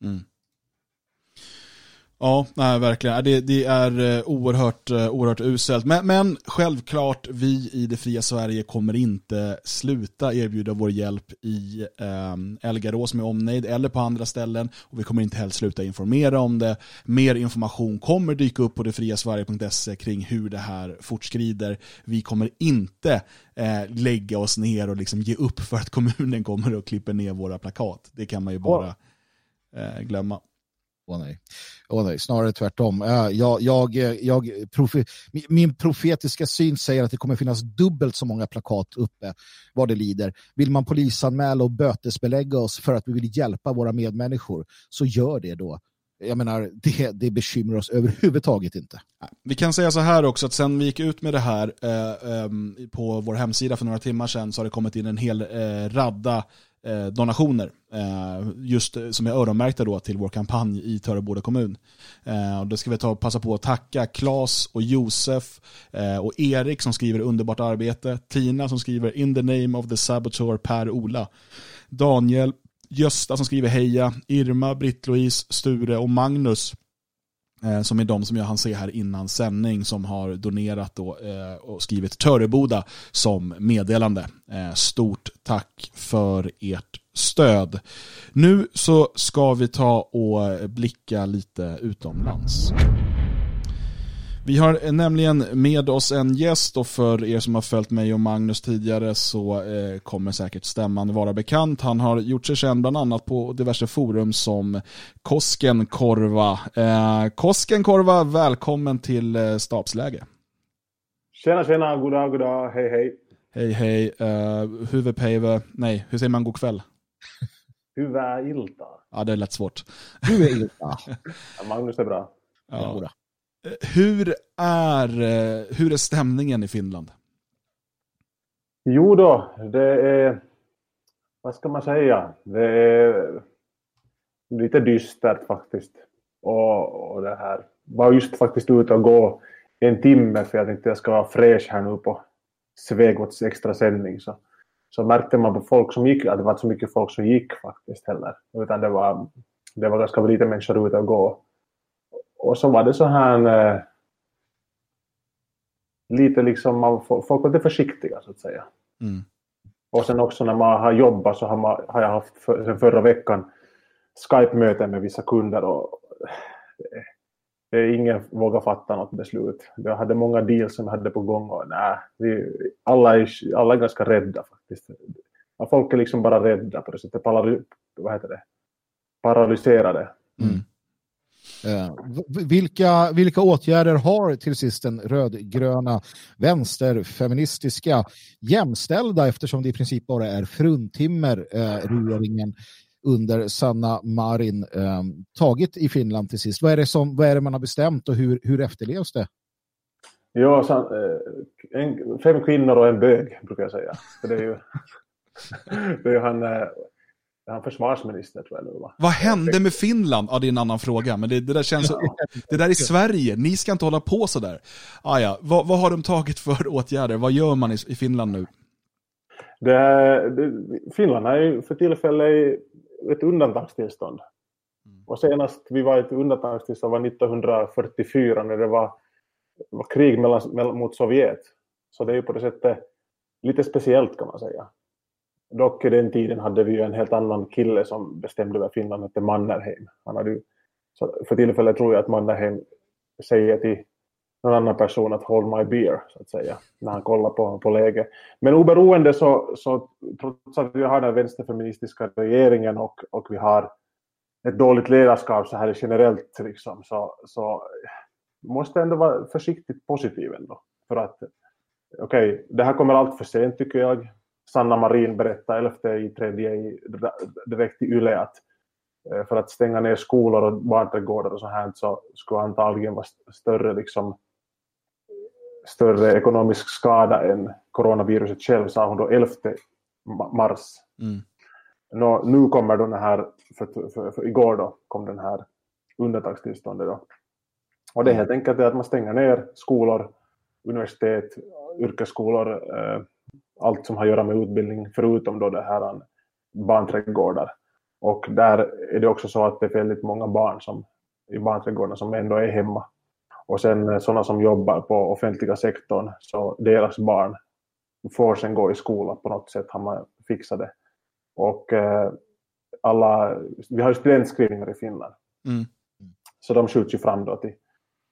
Mm.
Ja, nej, verkligen. Det, det är eh, oerhört, eh, oerhört uselt. Men, men, självklart, vi i det fria Sverige kommer inte sluta erbjuda vår hjälp i eh, Elgarås med omnejd eller på andra ställen. Och vi kommer inte heller sluta informera om det. Mer information kommer dyka upp på detfriasverige.se kring hur det här fortskrider. Vi kommer inte eh, lägga oss ner och liksom ge upp för att kommunen kommer och klipper ner våra plakat. Det kan man ju bara eh, glömma.
Åh nej. Åh nej, snarare tvärtom. Äh, jag, jag, jag, profe, min profetiska syn säger att det kommer finnas dubbelt så många plakat uppe vad det lider. Vill man polisanmäla och bötesbelägga oss för att vi vill hjälpa våra medmänniskor så gör det då. Jag menar, det, det bekymrar oss överhuvudtaget inte.
Vi kan säga så här också, att sen vi gick ut med det här eh, eh, på vår hemsida för några timmar sedan så har det kommit in en hel eh, radda Eh, Eh, donationer. Eh, just eh, som är öronmärkta då till vår kampanj i Töreboda kommun. Och då ska vi ta passa på att tacka Klas och Josef och Erik som skriver underbart arbete. Tina som skriver In the name of the saboteur Per-Ola. Daniel, Gösta som skriver heja. Irma, Britt-Louise, Sture och Magnus Eh, som är de som jag hann se här innan sändning som har donerat då, eh, och skrivit Töreboda som meddelande. Eh, stort tack för ert stöd. Nu så ska vi ta och blicka lite utomlands. Vi har nämligen med oss en gäst och för er som har följt mig och Magnus tidigare så eh, kommer säkert stämman vara bekant. Han har gjort sig känd bland annat på diverse forum som Koskenkorva. Eh, Koskenkorva, välkommen till eh, stabsläge.
Tjena, tjena, goddag, goddag, hej, hej.
Hej, hej. Uh, huvudpejve, nej, hur säger man god kväll?
Huvudilta.
Ja, det är lätt svårt.
Huvudilta. [laughs]
Magnus är bra.
Ja. Eh, hur är, eh, hur är stämningen i Finland?
Jo då, det är, vad ska man säga, det är lite dystert faktiskt. Och, och det här, var just faktiskt ute och gå en timme för jag tänkte jag ska vara fräsch här nu på, Svegots extra sändning så, så märkte man på folk som gick att det var inte så mycket folk som gick faktiskt heller. Utan det var, det var ganska lite människor ute och gå. Och så var det så här eh, lite liksom, man, folk var lite försiktiga så att säga. Mm. Och sen också när man har jobbat så har, man, har jag haft för, sen förra veckan Skype-möten med vissa kunder och det är ingen vågar fatta något beslut. Jag hade många deals som jag hade på gång och nej, vi, alla, är, alla är ganska rädda faktiskt. folk är liksom bara rädda på det sättet, vad heter det? paralyserade. Mm.
Eh, vilka, vilka åtgärder har till sist den rödgröna vänsterfeministiska jämställda eftersom det i princip bara är fruntimmer eh, regeringen under Sanna Marin eh, tagit i Finland till sist? Vad är det, som, vad är det man har bestämt och hur, hur efterlevs det?
Ja, så, eh, en, fem kvinnor och en bög brukar jag säga. För det är ju, [laughs] det är han, eh, han försvarsminister tror jag nu va?
Vad hände med Finland? Ja, det är en annan fråga, men det, det där känns så, Det där är Sverige, ni ska inte hålla på sådär. Ah, ja. vad, vad har de tagit för [laughs] åtgärder? Vad gör man i, i Finland nu?
Det, det, Finland är ju för tillfället ett undantagstillstånd. Mm. Och senast vi var i ett undantagstillstånd var 1944 när det var, var krig mellan, mot Sovjet. Så det är ju på det sättet lite speciellt kan man säga. Dock i den tiden hade vi ju en helt annan kille som bestämde över Finland, hette Mannerheim. Han hade ju, så för tillfället tror jag att Mannerheim säger till någon annan person att hold my beer, så att säga, när han kollar på, på läget. Men oberoende så, så trots att vi har den vänsterfeministiska regeringen och, och vi har ett dåligt ledarskap så här generellt liksom, så, så måste ändå vara försiktigt positiv ändå. För att, okej, okay, det här kommer allt för sent tycker jag. Sanna Marin berättade 11 i tredje direkt i YLE att eh, för att stänga ner skolor och barnträdgårdar och så här så skulle antagligen vara större liksom större ekonomisk skada än coronaviruset själv, sa hon då 11 mars. Mm. Nå, nu kommer den här, för, för, för, igår då kom den här undantagstillståndet då. Och det är helt enkelt att man stänger ner skolor, universitet, yrkesskolor, eh, allt som har att göra med utbildning förutom då det här barnträdgårdar. Och där är det också så att det är väldigt många barn som, i barnträdgårdarna som ändå är hemma och sen eh, sådana som jobbar på offentliga sektorn, så deras barn får sen gå i skola på något sätt, har man fixat det. Och eh, alla, vi har ju studentskrivningar i Finland. Mm. Så de skjuts ju fram då till,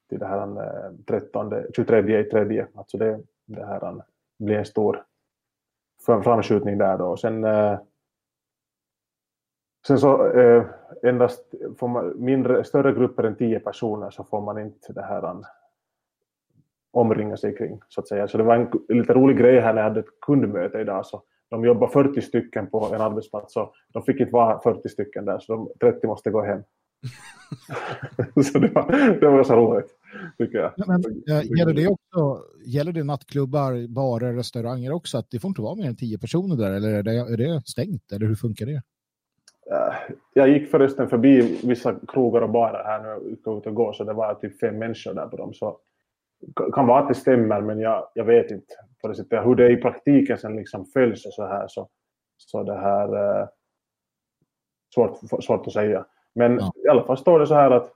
till det här 13, 23 i tredje. Alltså det, det här blir en stor framskjutning där då. Sen eh, Sen så eh, endast får man mindre, större grupper än tio personer så får man inte det här an, omringa sig kring. Så att säga. Så det var en lite rolig grej här när jag hade ett kundmöte idag. Så de jobbar 40 stycken på en arbetsplats så de fick inte vara 40 stycken där så de 30 måste gå hem. [laughs] så det var, det var så roligt, tycker jag.
Men, äh, gäller, det också, gäller det nattklubbar, barer, restauranger också? Att det får inte vara mer än tio personer där? Eller är det, är det stängt? Eller hur funkar det?
jag gick förresten förbi vissa krogar och barer här nu jag ut och gå så det var typ fem människor där på dem. Så kan vara att det stämmer men jag, jag vet inte på det sättet. Hur det i praktiken sen liksom följs och så här så, så det här eh, svårt, svårt att säga. Men ja. i alla fall står det så här att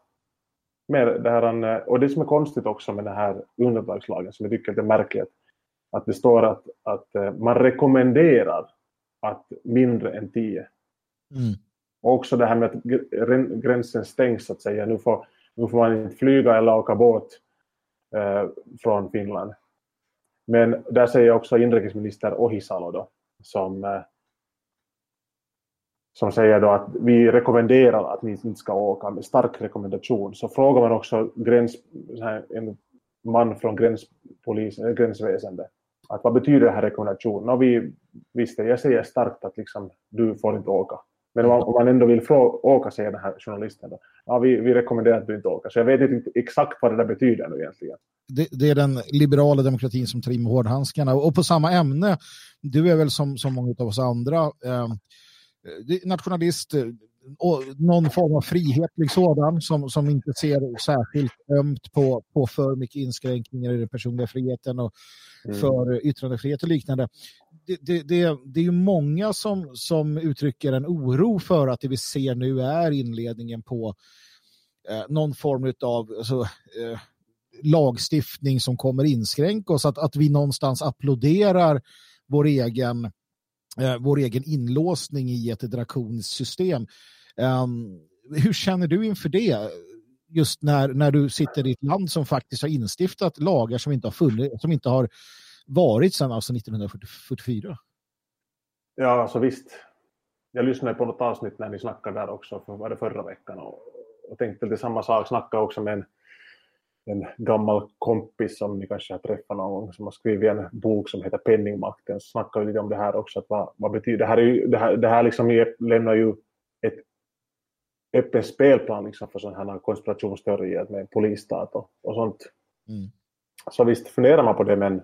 med det här, och det som är konstigt också med den här undantagslagen som jag tycker är märkligt att det står att, att eh, man rekommenderar att mindre än tio Mm. Och också det här med att gränsen stängs så att säga. Nu får, nu får man inte flyga eller åka båt eh, från Finland. Men där säger också inrikesminister Ohisalo då, som, eh, som säger då att vi rekommenderar att ni inte ska åka, med stark rekommendation. Så frågar man också gräns, en man från gränspolis, eh, gränsväsendet att vad betyder den här rekommendationen? Och vi visste, jag säger starkt att liksom, du får inte åka. Men om man ändå vill åka, säger den här journalisten, då, ja, vi, vi rekommenderar att du inte åker. Så jag vet inte exakt vad det där betyder nu egentligen.
Det, det är den liberala demokratin som tar i med hårdhandskarna. Och på samma ämne, du är väl som, som många av oss andra eh, nationalist, och någon form av frihetlig sådan som, som inte ser särskilt ömt på, på för mycket inskränkningar i den personliga friheten och mm. för yttrandefrihet och liknande. Det, det, det, det är ju många som, som uttrycker en oro för att det vi ser nu är inledningen på eh, någon form av alltså, eh, lagstiftning som kommer inskränka oss, att, att vi någonstans applåderar vår egen, eh, vår egen inlåsning i ett drakoniskt system. Um, hur känner du inför det? Just när, när du sitter i ett land som faktiskt har instiftat lagar som inte har, funnits, som inte har varit sedan alltså 1944.
Ja, alltså visst. Jag lyssnade på något avsnitt när ni snackade där också, för var det förra veckan, och, och tänkte lite samma sak. Snackade också med en, en gammal kompis som ni kanske har träffat någon gång, som har skrivit en bok som heter Penningmakten. Snackade lite om det här också, att vad, vad betyder det här? Är ju, det här, det här liksom lämnar ju ett öppen spelplan liksom för sådana här konspirationsteorier med polisstat och, och sånt. Mm. Så visst funderar man på det, men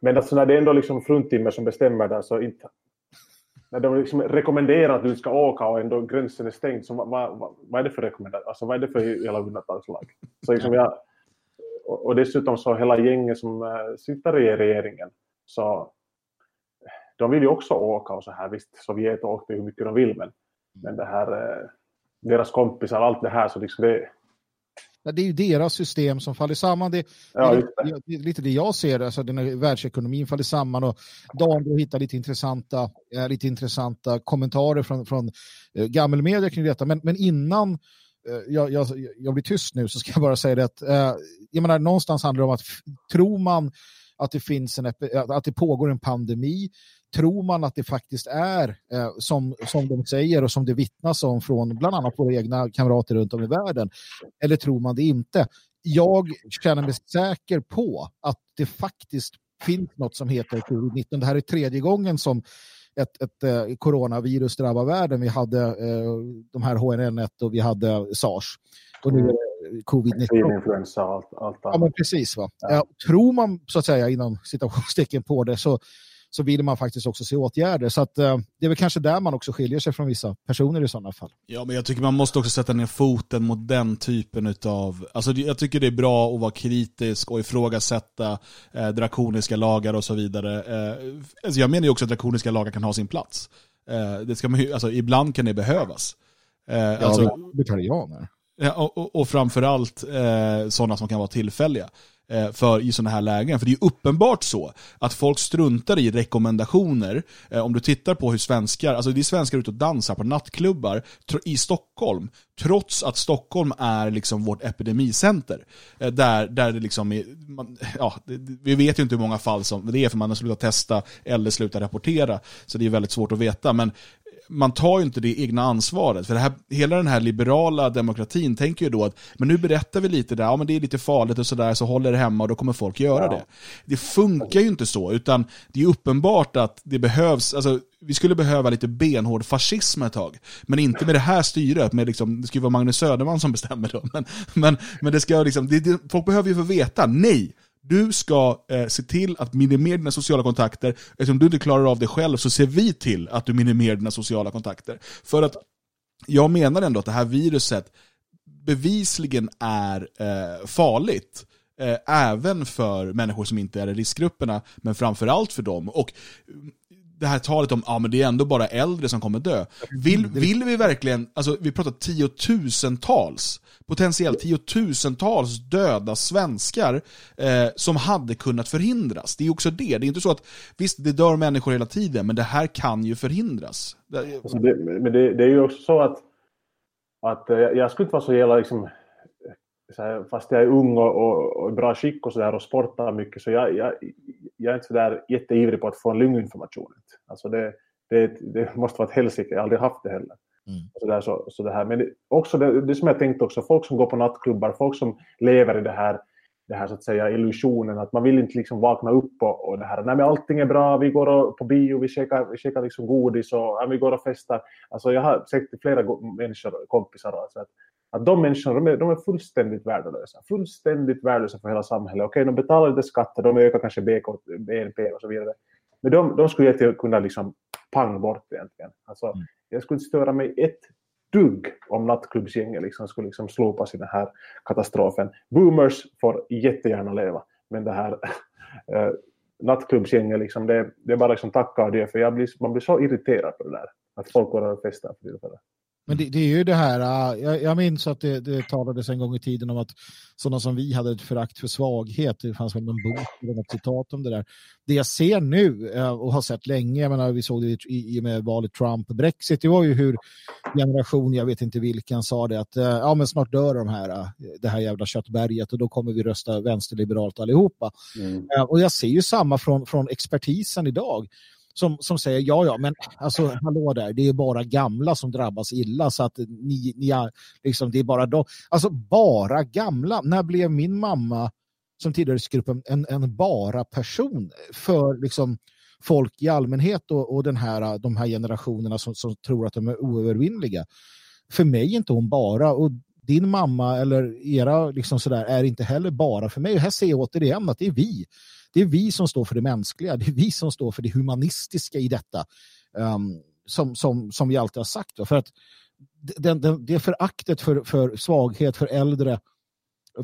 men alltså när det är ändå liksom fruntimmer som bestämmer där så inte... När de liksom rekommenderar att du ska åka och ändå gränsen är stängd, så vad, vad, vad är det för rekommendation? Alltså vad är det för hela undantagslag? Så liksom jag, och, och dessutom så hela gänget som eh, sitter i regeringen, så de vill ju också åka och så här. Visst, Sovjet åkte hur mycket de vill, men, men det här, eh, deras kompisar, allt det här, så liksom det,
det är ju deras system som faller samman. Det, ja, det, det, är lite det jag ser, alltså den världsekonomin faller samman och Dan hittar lite intressanta, äh, lite intressanta kommentarer från, från äh, gammelmedia kring detta. Men, men innan äh, jag, jag, jag, blir tyst nu så ska jag bara säga det att jag menar, någonstans handlar det om att tror man att det, finns en, att det pågår en pandemi tror man att det faktiskt är eh, som, som de säger och som det vittnas om från bland annat våra egna kamrater runt om i världen? Eller tror man det inte? Jag känner mig säker på att det faktiskt finns något som heter covid-19. Det här är tredje gången som ett, ett eh, coronavirus drabbar världen. Vi hade eh, de här HNN1 och vi hade SARS. Och nu är det covid-19.
Influensa och allt, allt
Ja, men precis. Va? Ja. tror man så att säga inom citationstecken på det så så vill man faktiskt också se åtgärder. Så att, eh, det är väl kanske där man också skiljer sig från vissa personer i sådana fall.
Ja, men jag tycker man måste också sätta ner foten mot den typen av... Alltså, jag tycker det är bra att vara kritisk och ifrågasätta eh, drakoniska lagar och så vidare. Eh, alltså, jag menar ju också att drakoniska lagar kan ha sin plats. Eh, det ska man ju, alltså, ibland kan det behövas.
Eh, ja, alltså, vegetarianer.
Och, och, och framförallt eh, sådana som kan vara tillfälliga. Eh, för i sådana här lägen. För det är uppenbart så att folk struntar i rekommendationer. Eh, om du tittar på hur svenskar, alltså det är svenskar ute och dansar på nattklubbar i Stockholm, trots att Stockholm är liksom vårt epidemicenter. Eh, där, där det liksom är, man, [laughs] ja, vi vet ju inte hur många fall som det är för man har slutat testa eller slutat rapportera. Så det är väldigt svårt att veta. Men man tar ju inte det egna ansvaret. För det här, hela den här liberala demokratin tänker ju då att men nu berättar vi lite där, ja men det är lite farligt och sådär, så håller det hemma och då kommer folk göra ja. det. Det funkar ju inte så, utan det är uppenbart att det behövs, alltså vi skulle behöva lite benhård fascism ett tag. Men inte med det här styret, med liksom, det ska ju vara Magnus Söderman som bestämmer då. Men, men, men det ska liksom, det, det, folk behöver ju få veta, nej, du ska eh, se till att minimera dina sociala kontakter. Eftersom du inte klarar av det själv så ser vi till att du minimerar dina sociala kontakter. För att jag menar ändå att det här viruset bevisligen är eh, farligt. Eh, även för människor som inte är i riskgrupperna, men framförallt för dem. Och det här talet om att ah, det är ändå bara äldre som kommer dö. Vill, vill vi verkligen, alltså vi pratar tiotusentals, potentiellt tiotusentals döda svenskar eh, som hade kunnat förhindras. Det är också det, det är inte så att visst det dör människor hela tiden, men det här kan ju förhindras.
Alltså det, men det, det, är ju också så att, att eh, jag skulle inte vara så jävla liksom, här, fast jag är ung och, och, och bra skick och, så där, och sportar mycket så jag, jag, jag är inte så där jätteivrig på att få en lunginformation. Alltså det, det, det måste vara ett helsike, jag har aldrig haft det heller. Mm. Så där, så, så det här. Men det, också det, det som jag tänkte också, folk som går på nattklubbar, folk som lever i det här, det här så att säga illusionen att man vill inte liksom vakna upp och, och det här, nej men allting är bra, vi går och, på bio, vi käkar, vi käkar liksom godis och ja, vi går och festar. Alltså jag har sett flera människor, kompisar, alltså att att de människorna de är, de är fullständigt värdelösa. Fullständigt värdelösa för hela samhället. Okej, de betalar lite skatter, de ökar kanske BNP och så vidare. Men de, de skulle ju kunna liksom pang bort egentligen. Alltså, mm. jag skulle inte störa mig ett dugg om nattklubbsgänget liksom skulle liksom slopas i den här katastrofen. Boomers får jättegärna leva, men det här äh, [laughs] nattklubbsgänget, liksom, det, det är bara liksom tacka och det, för jag blir, man blir så irriterad på det där. Att folk går och festar för tillfället.
Men det, det, är ju det här, äh, jag, jag minns att det, det talades en gång i tiden om att sådana som vi hade ett förakt för svaghet. Det fanns väl någon bok eller något citat om det där. Det jag ser nu äh, och har sett länge, jag menar, vi såg det i, i med valet Trump-Brexit, det var ju hur generation, jag vet inte vilken, sa det att äh, ja, men snart dör de här, det här jävla köttberget och då kommer vi rösta vänsterliberalt allihopa. Mm. Och jag ser ju samma från, från expertisen idag som, som säger ja, ja, men alltså hallå där, det är bara gamla som drabbas illa så att ni, ni är, liksom, det är bara de. Alltså bara gamla. När blev min mamma som tillhör en, en bara person för liksom folk i allmänhet och, och den här, de här generationerna som, som tror att de är oövervinnliga. För mig är inte hon bara och din mamma eller era liksom sådär är inte heller bara för mig. Och här ser jag återigen att det är vi det är vi som står för det mänskliga, det är vi som står för det humanistiska i detta. Um, som, som, som vi alltid har sagt. Då. För att den, den, det föraktet för, för svaghet, för äldre,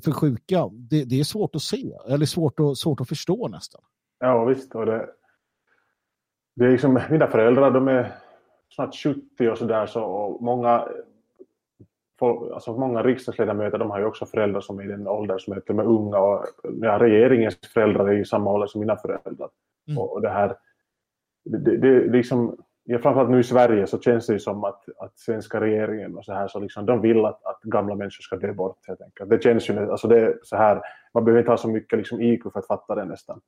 för sjuka, det, det, är svårt att se, eller svårt att, svårt att förstå nästan.
Ja, visst. Och det, det är liksom, mina föräldrar, de är snart 70 och sådär, så och många folk, alltså många riksdagsledamöter de har ju också föräldrar som är i den åldern som är till och unga och ja, regeringens föräldrar är i samma ålder som mina föräldrar. Mm. Och, och, det här, det, det, liksom, ja, framförallt nu i Sverige så känns det ju som att, att svenska regeringen och så här så liksom, de vill att, att gamla människor ska dö bort helt enkelt. Det känns ju, alltså det så här, man behöver inte ha så mycket liksom IQ för att fatta det nästan.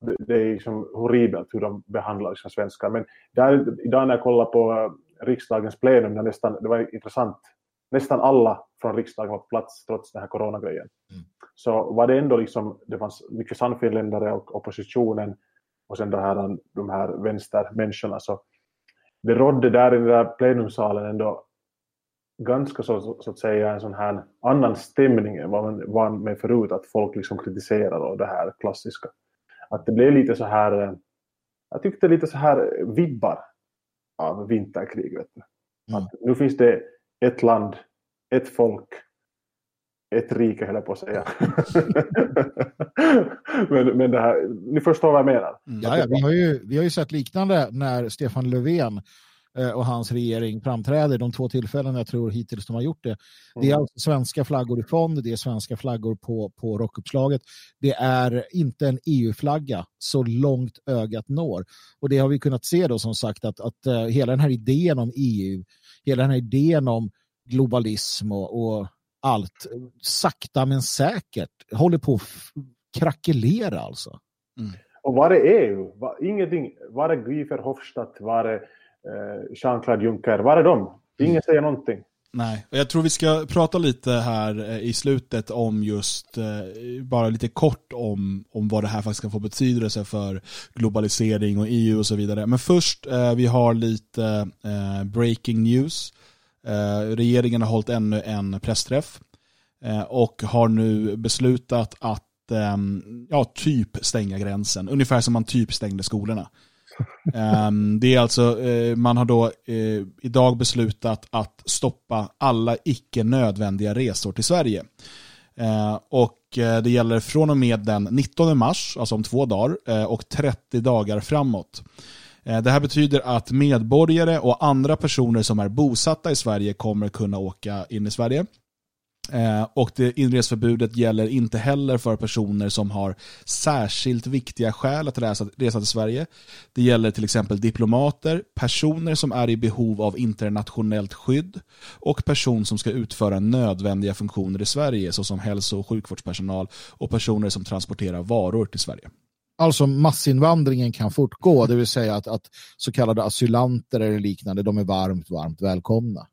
Det, det är liksom horribelt hur de behandlar liksom svenskar. Men där, idag när jag kollar på riksdagens plenum, där nästan, det var intressant, nästan alla från riksdagen var på plats trots den här coronagrejen. Mm. Så var det ändå liksom, det fanns mycket sannfinländare och oppositionen och sen det här, de här vänstermänniskorna. Så det rådde där i den där plenumsalen ändå ganska så, så att säga en sån här annan stämning än vad man var med förut, att folk liksom kritiserar och det här klassiska. Att det blev lite så här, eh, jag tyckte lite så här vibbar av vinterkrig. Vet du. Mm. Nu finns det ett land, ett folk, ett rike höll jag på att säga. [laughs] men, men det här, ni förstår vad jag menar.
Mm. Ja, ja, vi, har ju, vi har ju sett liknande när Stefan Löfven och hans regering framträder de två tillfällen jag tror hittills de har gjort det. Det är mm. alltså svenska flaggor i fond, det är svenska flaggor på, på rockuppslaget. Det är inte en EU-flagga så långt ögat når. Och det har vi kunnat se då som sagt att, att uh, hela den här idén om EU, hela den här idén om globalism och, och allt, sakta men säkert håller på att krackelera alltså.
Mm. Och var är EU? Var, ingenting. Var är Guy Verhofstadt? Var är Eh, Jean-Claude Juncker, var är de? Ingen mm. säger någonting.
Nej, jag tror vi ska prata lite här eh, i slutet om just, eh, bara lite kort om, om vad det här faktiskt kan få betydelse för globalisering och EU och så vidare. Men först, vi har lite breaking news. Regeringen har hållit ännu en pressträff och har nu beslutat att ja, typ stänga gränsen, ungefär som man typ stängde skolorna. Um, det är alltså, uh, man har då uh, idag beslutat att stoppa alla icke nödvändiga resor till Sverige. Uh, och det gäller från och med den 19 mars, alltså om två dagar, och 30 dagar framåt. Det här betyder att medborgare och andra personer som är bosatta i Sverige kommer kunna åka in i Sverige. Eh, och det inreseförbudet gäller inte heller för personer som har särskilt viktiga skäl att resa, resa till Sverige. Det gäller till exempel diplomater, personer som är i behov av internationellt skydd och person som ska utföra nödvändiga funktioner i Sverige såsom hälso och sjukvårdspersonal och personer som transporterar varor till Sverige.
Alltså massinvandringen kan fortgå, det vill säga att, att så kallade asylanter eller liknande, de är varmt, varmt välkomna.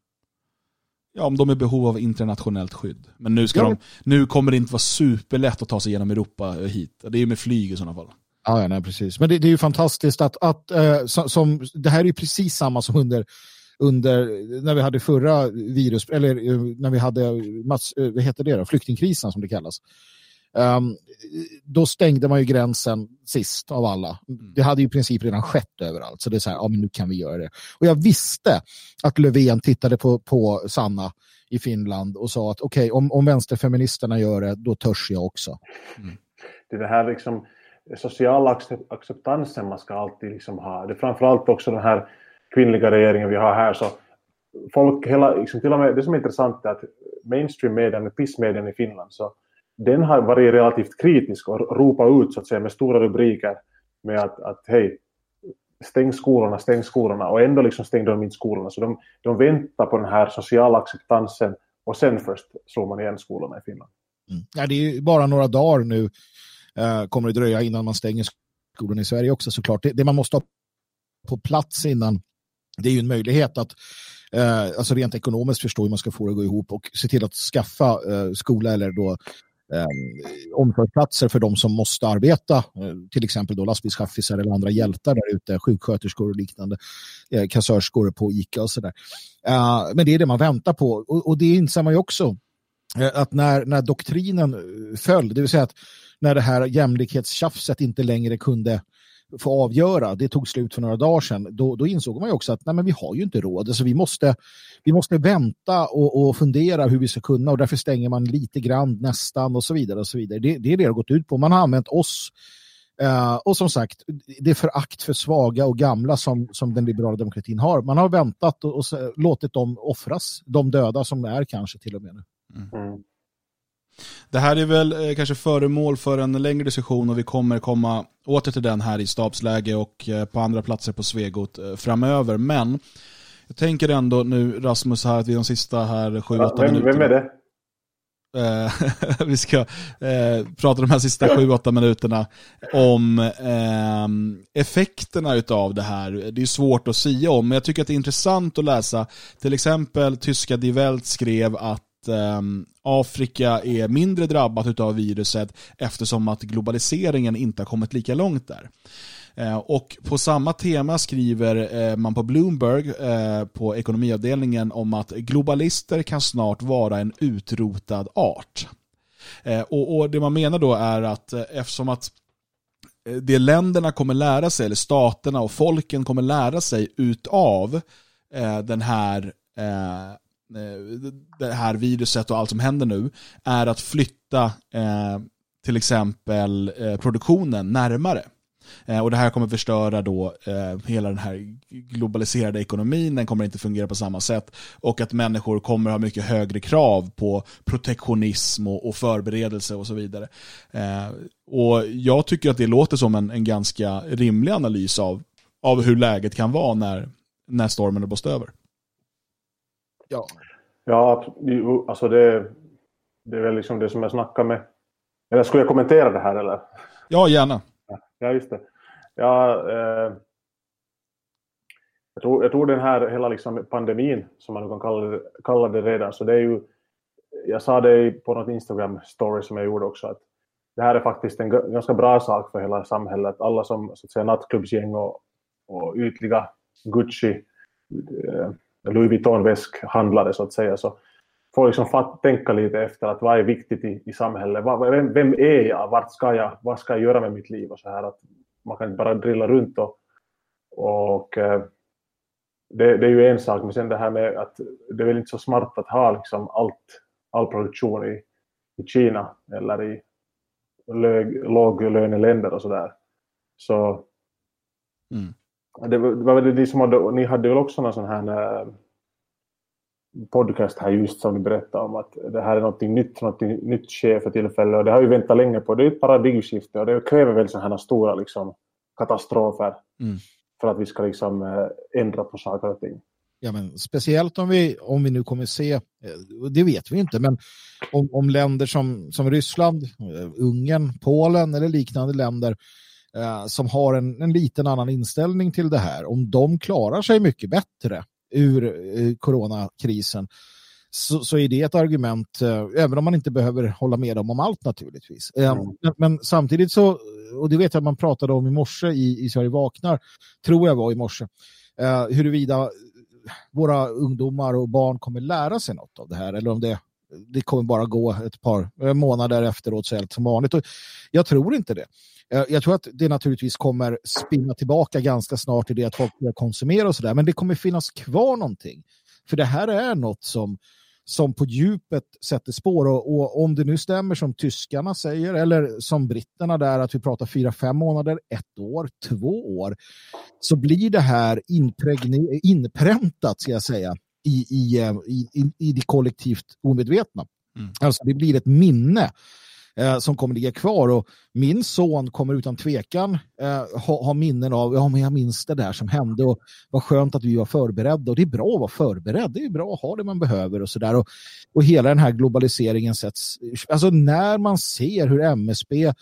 Ja, om de är i behov av internationellt skydd. Men nu, ska ja. de, nu kommer det inte vara superlätt att ta sig genom Europa hit. Det är med flyg i sådana fall.
Ja, nej, precis. Men det, det är ju fantastiskt att, att eh, som, det här är ju precis samma som under, under när vi hade förra virus, eller eh, när vi hade mass, eh, vad heter det då? flyktingkrisen som det kallas. Um, då stängde man ju gränsen sist av alla. Mm. Det hade ju i princip redan skett överallt. Så det är så här, ja men nu kan vi göra det. Och jag visste att Löfven tittade på, på Sanna i Finland och sa att okej, okay, om, om vänsterfeministerna gör det, då törs jag också.
Mm. Det är det här liksom sociala acceptansen man ska alltid liksom ha. Det är framförallt också den här kvinnliga regeringen vi har här. Så folk, hela, liksom, till och med, det som är intressant är att mainstream-medien, pissmedien i Finland, så den har varit relativt kritisk och ropat ut så att säga med stora rubriker med att, att hej, stäng skolorna, stäng skolorna och ändå liksom stängde de inte skolorna. Så de, de väntar på den här sociala acceptansen och sen först slår man igen skolorna i Finland.
Mm. Ja, det är bara några dagar nu eh, kommer det dröja innan man stänger skolorna i Sverige också såklart. Det, det man måste ha på plats innan det är ju en möjlighet att eh, alltså rent ekonomiskt förstå hur man ska få det att gå ihop och se till att skaffa eh, skola eller då Ehm, omsorgsplatser för de som måste arbeta, eh, till exempel då lastbilschaffisar eller andra hjältar där ute, sjuksköterskor och liknande, eh, kassörskor på ICA och sådär. Eh, men det är det man väntar på och, och det inser man ju också eh, att när, när doktrinen eh, föll, det vill säga att när det här jämlikhetstjafset inte längre kunde få avgöra, det tog slut för några dagar sedan, då, då insåg man ju också att nej, men vi har ju inte råd. Alltså, vi, måste, vi måste vänta och, och fundera hur vi ska kunna och därför stänger man lite grann nästan och så vidare. och så vidare. Det, det är det det har gått ut på. Man har använt oss Uh, och som sagt, det förakt för svaga och gamla som, som den liberala demokratin har. Man har väntat och, och låtit dem offras, de döda som är kanske till och med nu. Mm.
Det här är väl eh, kanske föremål för en längre diskussion och vi kommer komma åter till den här i stabsläge och eh, på andra platser på Svegot eh, framöver. Men jag tänker ändå nu Rasmus här att vi de sista här 7-8
vem, minuterna. Vem är det? [laughs]
vi ska eh, prata de här sista 7-8 minuterna om eh, effekterna av det här. Det är svårt att säga om, men jag tycker att det är intressant att läsa. Till exempel tyska Die Welt skrev att eh, Afrika är mindre drabbat av viruset eftersom att globaliseringen inte har kommit lika långt där. Eh, och på samma tema skriver eh, man på Bloomberg eh, på ekonomiavdelningen om att globalister kan snart vara en utrotad art. Och, det man menar då är att eftersom att det länderna kommer lära sig, eller staterna och folken kommer lära sig utav den här Eh, det här viruset och allt som händer nu är att flytta eh, till exempel eh, produktionen närmare. Eh, och det här kommer förstöra då eh, hela den här globaliserade ekonomin, den kommer inte fungera på samma sätt och att människor kommer ha mycket högre krav på protektionism och, och förberedelse och så vidare. Eh, och jag tycker att det låter som en, en ganska rimlig analys av, av hur läget kan vara när, när stormen är blåst över.
Ja, ja alltså det, det är väl liksom det som jag snackar med. Eller skulle jag kommentera det här eller?
Ja, gärna.
Ja, just det. Ja, eh, jag, tror, jag tror den här hela liksom pandemin, som man kan kalla det, kalla det redan, så det är ju, jag sa det på något Instagram-story som jag gjorde också, att det här är faktiskt en ganska bra sak för hela samhället. Alla som så att säga, nattklubbsgäng och, och ytliga Gucci, eh, Louis Vuitton-väskhandlare så att säga, så får liksom fatt, tänka lite efter att vad är viktigt i, i samhället, vem, vem, är jag, vart ska jag, vad ska jag göra med mitt liv och så här att man kan inte bara drilla runt och, och eh, det, det, är ju en sak, men sen det här med att det är väl inte så smart att ha liksom allt, all produktion i, i Kina eller i låglöneländer och sådär. Så, mm. Det var, det var det som hade, ni hade väl också någon sån här eh, podcast här just som ni berättade om att det här är något nytt, något nytt sker för tillfället och det har vi väntat länge på. Det är ett paradigmskifte och det kräver väl sådana här stora liksom, katastrofer mm. för att vi ska liksom eh, ändra på saker och ting.
Ja, men speciellt om vi, om vi nu kommer se, eh, det vet vi inte, men om, om länder som, som Ryssland, Ungern, Polen eller liknande länder eh, som har en, en liten annan inställning till det här, om de klarar sig mycket bättre ur eh, coronakrisen så, så, är det ett argument, eh, även om man inte behöver hålla med dem om allt naturligtvis. Eh, mm. Men, men, samtidigt så, och det vet jag man pratade om i morse i, i Sverige vaknar, tror jag var i morse, eh, huruvida våra ungdomar och barn kommer lära sig något av det här eller om det det kommer bara gå ett par månader efteråt så helt som vanligt. Och jag tror inte det. Jag tror att det naturligtvis kommer spinna tillbaka ganska snart i det att folk börjar konsumera och sådär. Men det kommer finnas kvar någonting. För det här är något som, som på djupet sätter spår. Och, och, om det nu stämmer som tyskarna säger eller som britterna där att vi pratar fyra, fem månader, ett år, två år så blir det här inpräntat ska jag säga i, i, i, i det kollektivt omedvetna. Mm. Alltså det blir ett minne eh, som kommer ligga kvar och min son kommer utan tvekan eh, ha, ha, minnen av, ja men jag minns det där som hände och vad skönt att vi var förberedda och det är bra att vara förberedd, det är bra att ha det man behöver och sådär och, och hela den här globaliseringen sätts, alltså när man ser hur MSB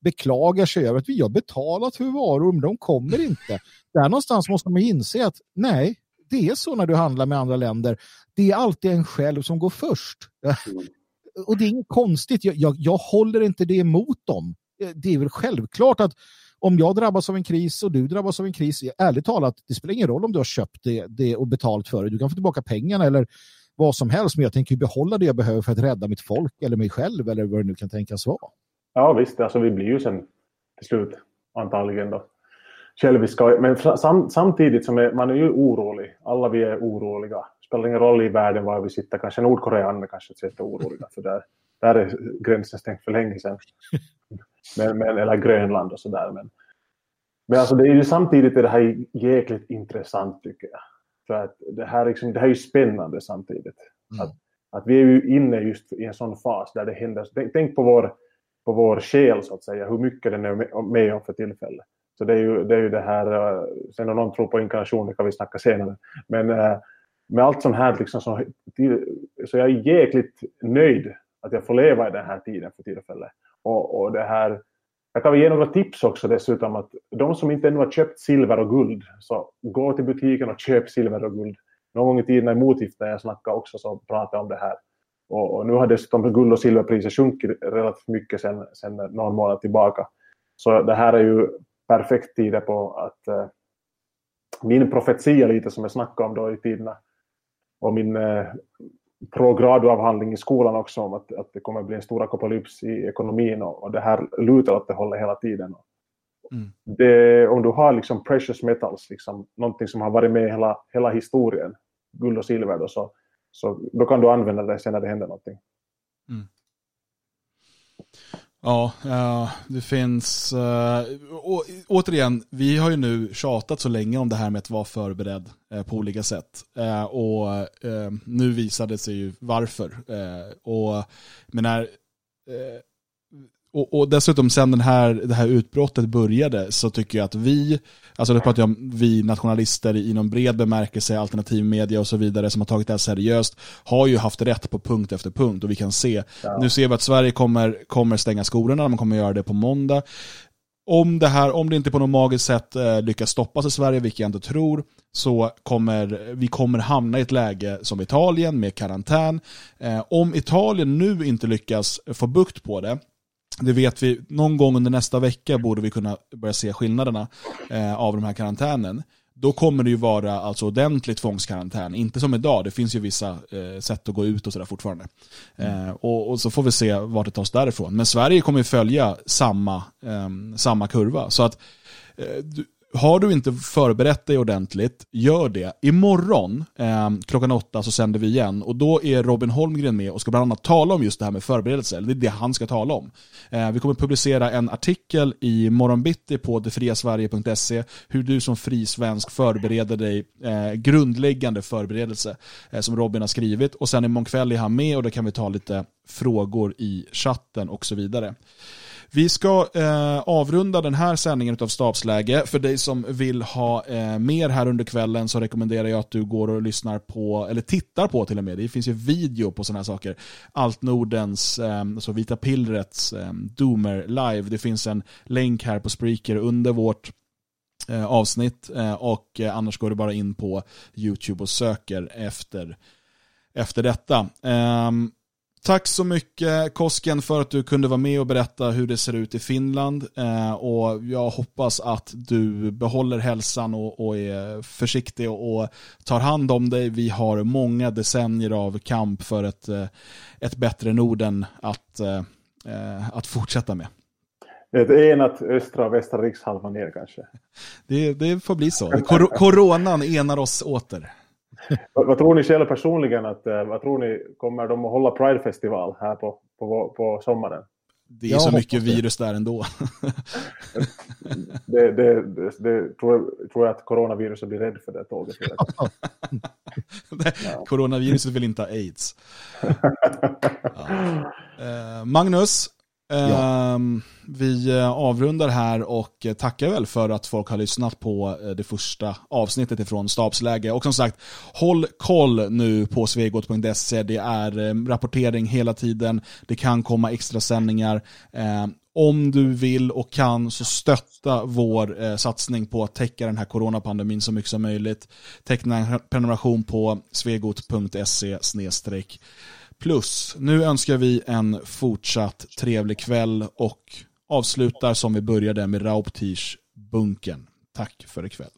beklagar sig över att vi har betalat för varor men de kommer inte. Där någonstans måste man inse att nej, det är så när du handlar med andra länder. Det är alltid en själv som går först. Mm och det är inget konstigt, jag, jag, jag håller inte det emot dem. Eh, det är väl självklart att om jag drabbas av en kris och du drabbas av en kris, eh, ärligt talat, det spelar ingen roll om du har köpt det, det och betalt för det. Du kan få tillbaka pengarna eller vad som helst, men jag tänker behålla det jag behöver för att rädda mitt folk eller mig själv eller vad det nu kan tänkas vara.
Ja visst, alltså vi blir ju sen till slut antagligen då själviska. Men sam, samtidigt som är, man är ju orolig, alla vi är oroliga spelar ingen roll i världen var vi sitter, kanske nordkoreanerna kanske sitter oroliga för där, där är gränsen stängt för länge sedan. [laughs] Men, men, eller Grönland och sådär. Men, men alltså det är ju samtidigt är det här jäkligt intressant tycker jag. För att det här, liksom, det här är ju spännande samtidigt. Mm. Att, att vi är ju inne just i en sån fas där det händer. Tänk, tänk på, vår, på vår själ så att säga, hur mycket den är med om för tillfället. Så det är ju det, är ju det här, eh, sen om någon tror på inkarnation, det kan vi snacka senare. Men eh, med allt sånt här liksom, så, så jag är jäkligt nöjd att jag får leva i den här tiden för tillfället. Och, och det här, jag kan ge några tips också dessutom att de som inte ännu har köpt silver och guld, så gå till butiken och köp silver och guld. Någon gång i tiden i motgift när jag snackade också så pratade jag om det här. Och, och nu har dessutom guld och silverpriser sjunkit relativt mycket sedan, sedan någon månad tillbaka. Så det här är ju perfekt tid på att eh, min profetia lite som jag snackade om då i tiderna och min eh, pro-gradu-avhandling i skolan också om att, att det kommer bli en stor apokalyps i ekonomin och, och det här lutar åt det hållet hela tiden. Mm. Det, om du har liksom precious metals, liksom, någonting som har varit med hela, hela historien, guld och silver, då, så, så då kan du använda det sen när det händer någonting. Mm.
Ja, det finns... Uh, återigen, vi har ju nu tjatat så länge om det här med att vara förberedd eh, på olika sätt. Eh, och nu visade det sig ju varför. och menar, och, och, dessutom sen den här, det här utbrottet började så tycker jag att vi, alltså det pratar jag om vi nationalister i någon bred bemärkelse, alternativ media och så vidare som har tagit det här seriöst, har ju haft rätt på punkt efter punkt och vi kan se, ja. nu ser vi att Sverige kommer, kommer stänga skolorna, man kommer göra det på måndag. Om det här, om det inte på något magiskt sätt eh, lyckas stoppas i Sverige, vilket jag inte tror, så kommer vi kommer hamna i ett läge som Italien med karantän. Eh, om Italien nu inte lyckas få bukt på det, det vet vi, någon gång under nästa vecka borde vi kunna börja se skillnaderna eh, av den här karantänen. Då kommer det ju vara alltså ordentlig tvångskarantän, inte som idag, det finns ju vissa eh, sätt att gå ut och sådär fortfarande. Eh, och, och, så får vi se vart det tas därifrån. Men Sverige kommer ju följa samma, eh, samma kurva. Så att eh, har du inte förberett dig ordentligt, gör det. Imorgon eh, klockan åtta så sänder vi igen och då är Robin Holmgren med och ska bland annat tala om just det här med förberedelse. Det är det han ska tala om. Eh, vi kommer publicera en artikel i morgonbitti på detfriasverige.se hur du som fri svensk förbereder dig, eh, grundläggande förberedelse eh, som Robin har skrivit och sen imorgon kväll är han med och då kan vi ta lite frågor i chatten och så vidare. Vi ska eh, avrunda den här sändningen av Stabsläge. För dig som vill ha eh, mer här under kvällen så rekommenderar jag att du går och lyssnar på, eller tittar på till och med, det finns ju video på sådana här saker. Allt Nordens, eh, alltså Vita Pillrets eh, Doomer live. Det finns en länk här på Spreaker under vårt eh, avsnitt eh, och eh, annars går du bara in på YouTube och söker efter, efter detta. Um, Tack så mycket Kosken för att du kunde vara med och berätta hur det ser ut i Finland. Eh, och Jag hoppas att du behåller hälsan och, och är försiktig och, och, tar hand om dig. Vi har många decennier av kamp för ett, eh, ett bättre Norden att, eh, att fortsätta med.
Ett enat östra och västra rikshalvan ner kanske.
Det, det får bli så. Kor coronan enar oss åter.
Vad, vad, tror ni själva personligen? Att, eh, vad tror ni, kommer de att hålla Pride-festival här på, på, på sommaren?
Det är jag så mycket virus där ändå.
det, det, det, det, tror, jag, tror jag att coronaviruset blir rädd för det tåget. [laughs]
ja. Coronaviruset vill inte ha aids. [laughs] Ja. Eh, Magnus, Ja. Ehm, vi eh, avrundar här och eh, tackar väl för att folk har lyssnat på eh, det första avsnittet ifrån stabsläge. Och som sagt, håll koll nu på svegot.se. Det är ehm, rapportering hela tiden. Det kan komma extra sändningar. Ehm, om du vill och kan så stötta vår satsning på att täcka den här coronapandemin så mycket som möjligt. Teckna en prenumeration på svegot.se plus. Nu önskar vi en fortsatt trevlig kväll och avslutar som vi började med Rauptisch bunken. Tack för ikväll.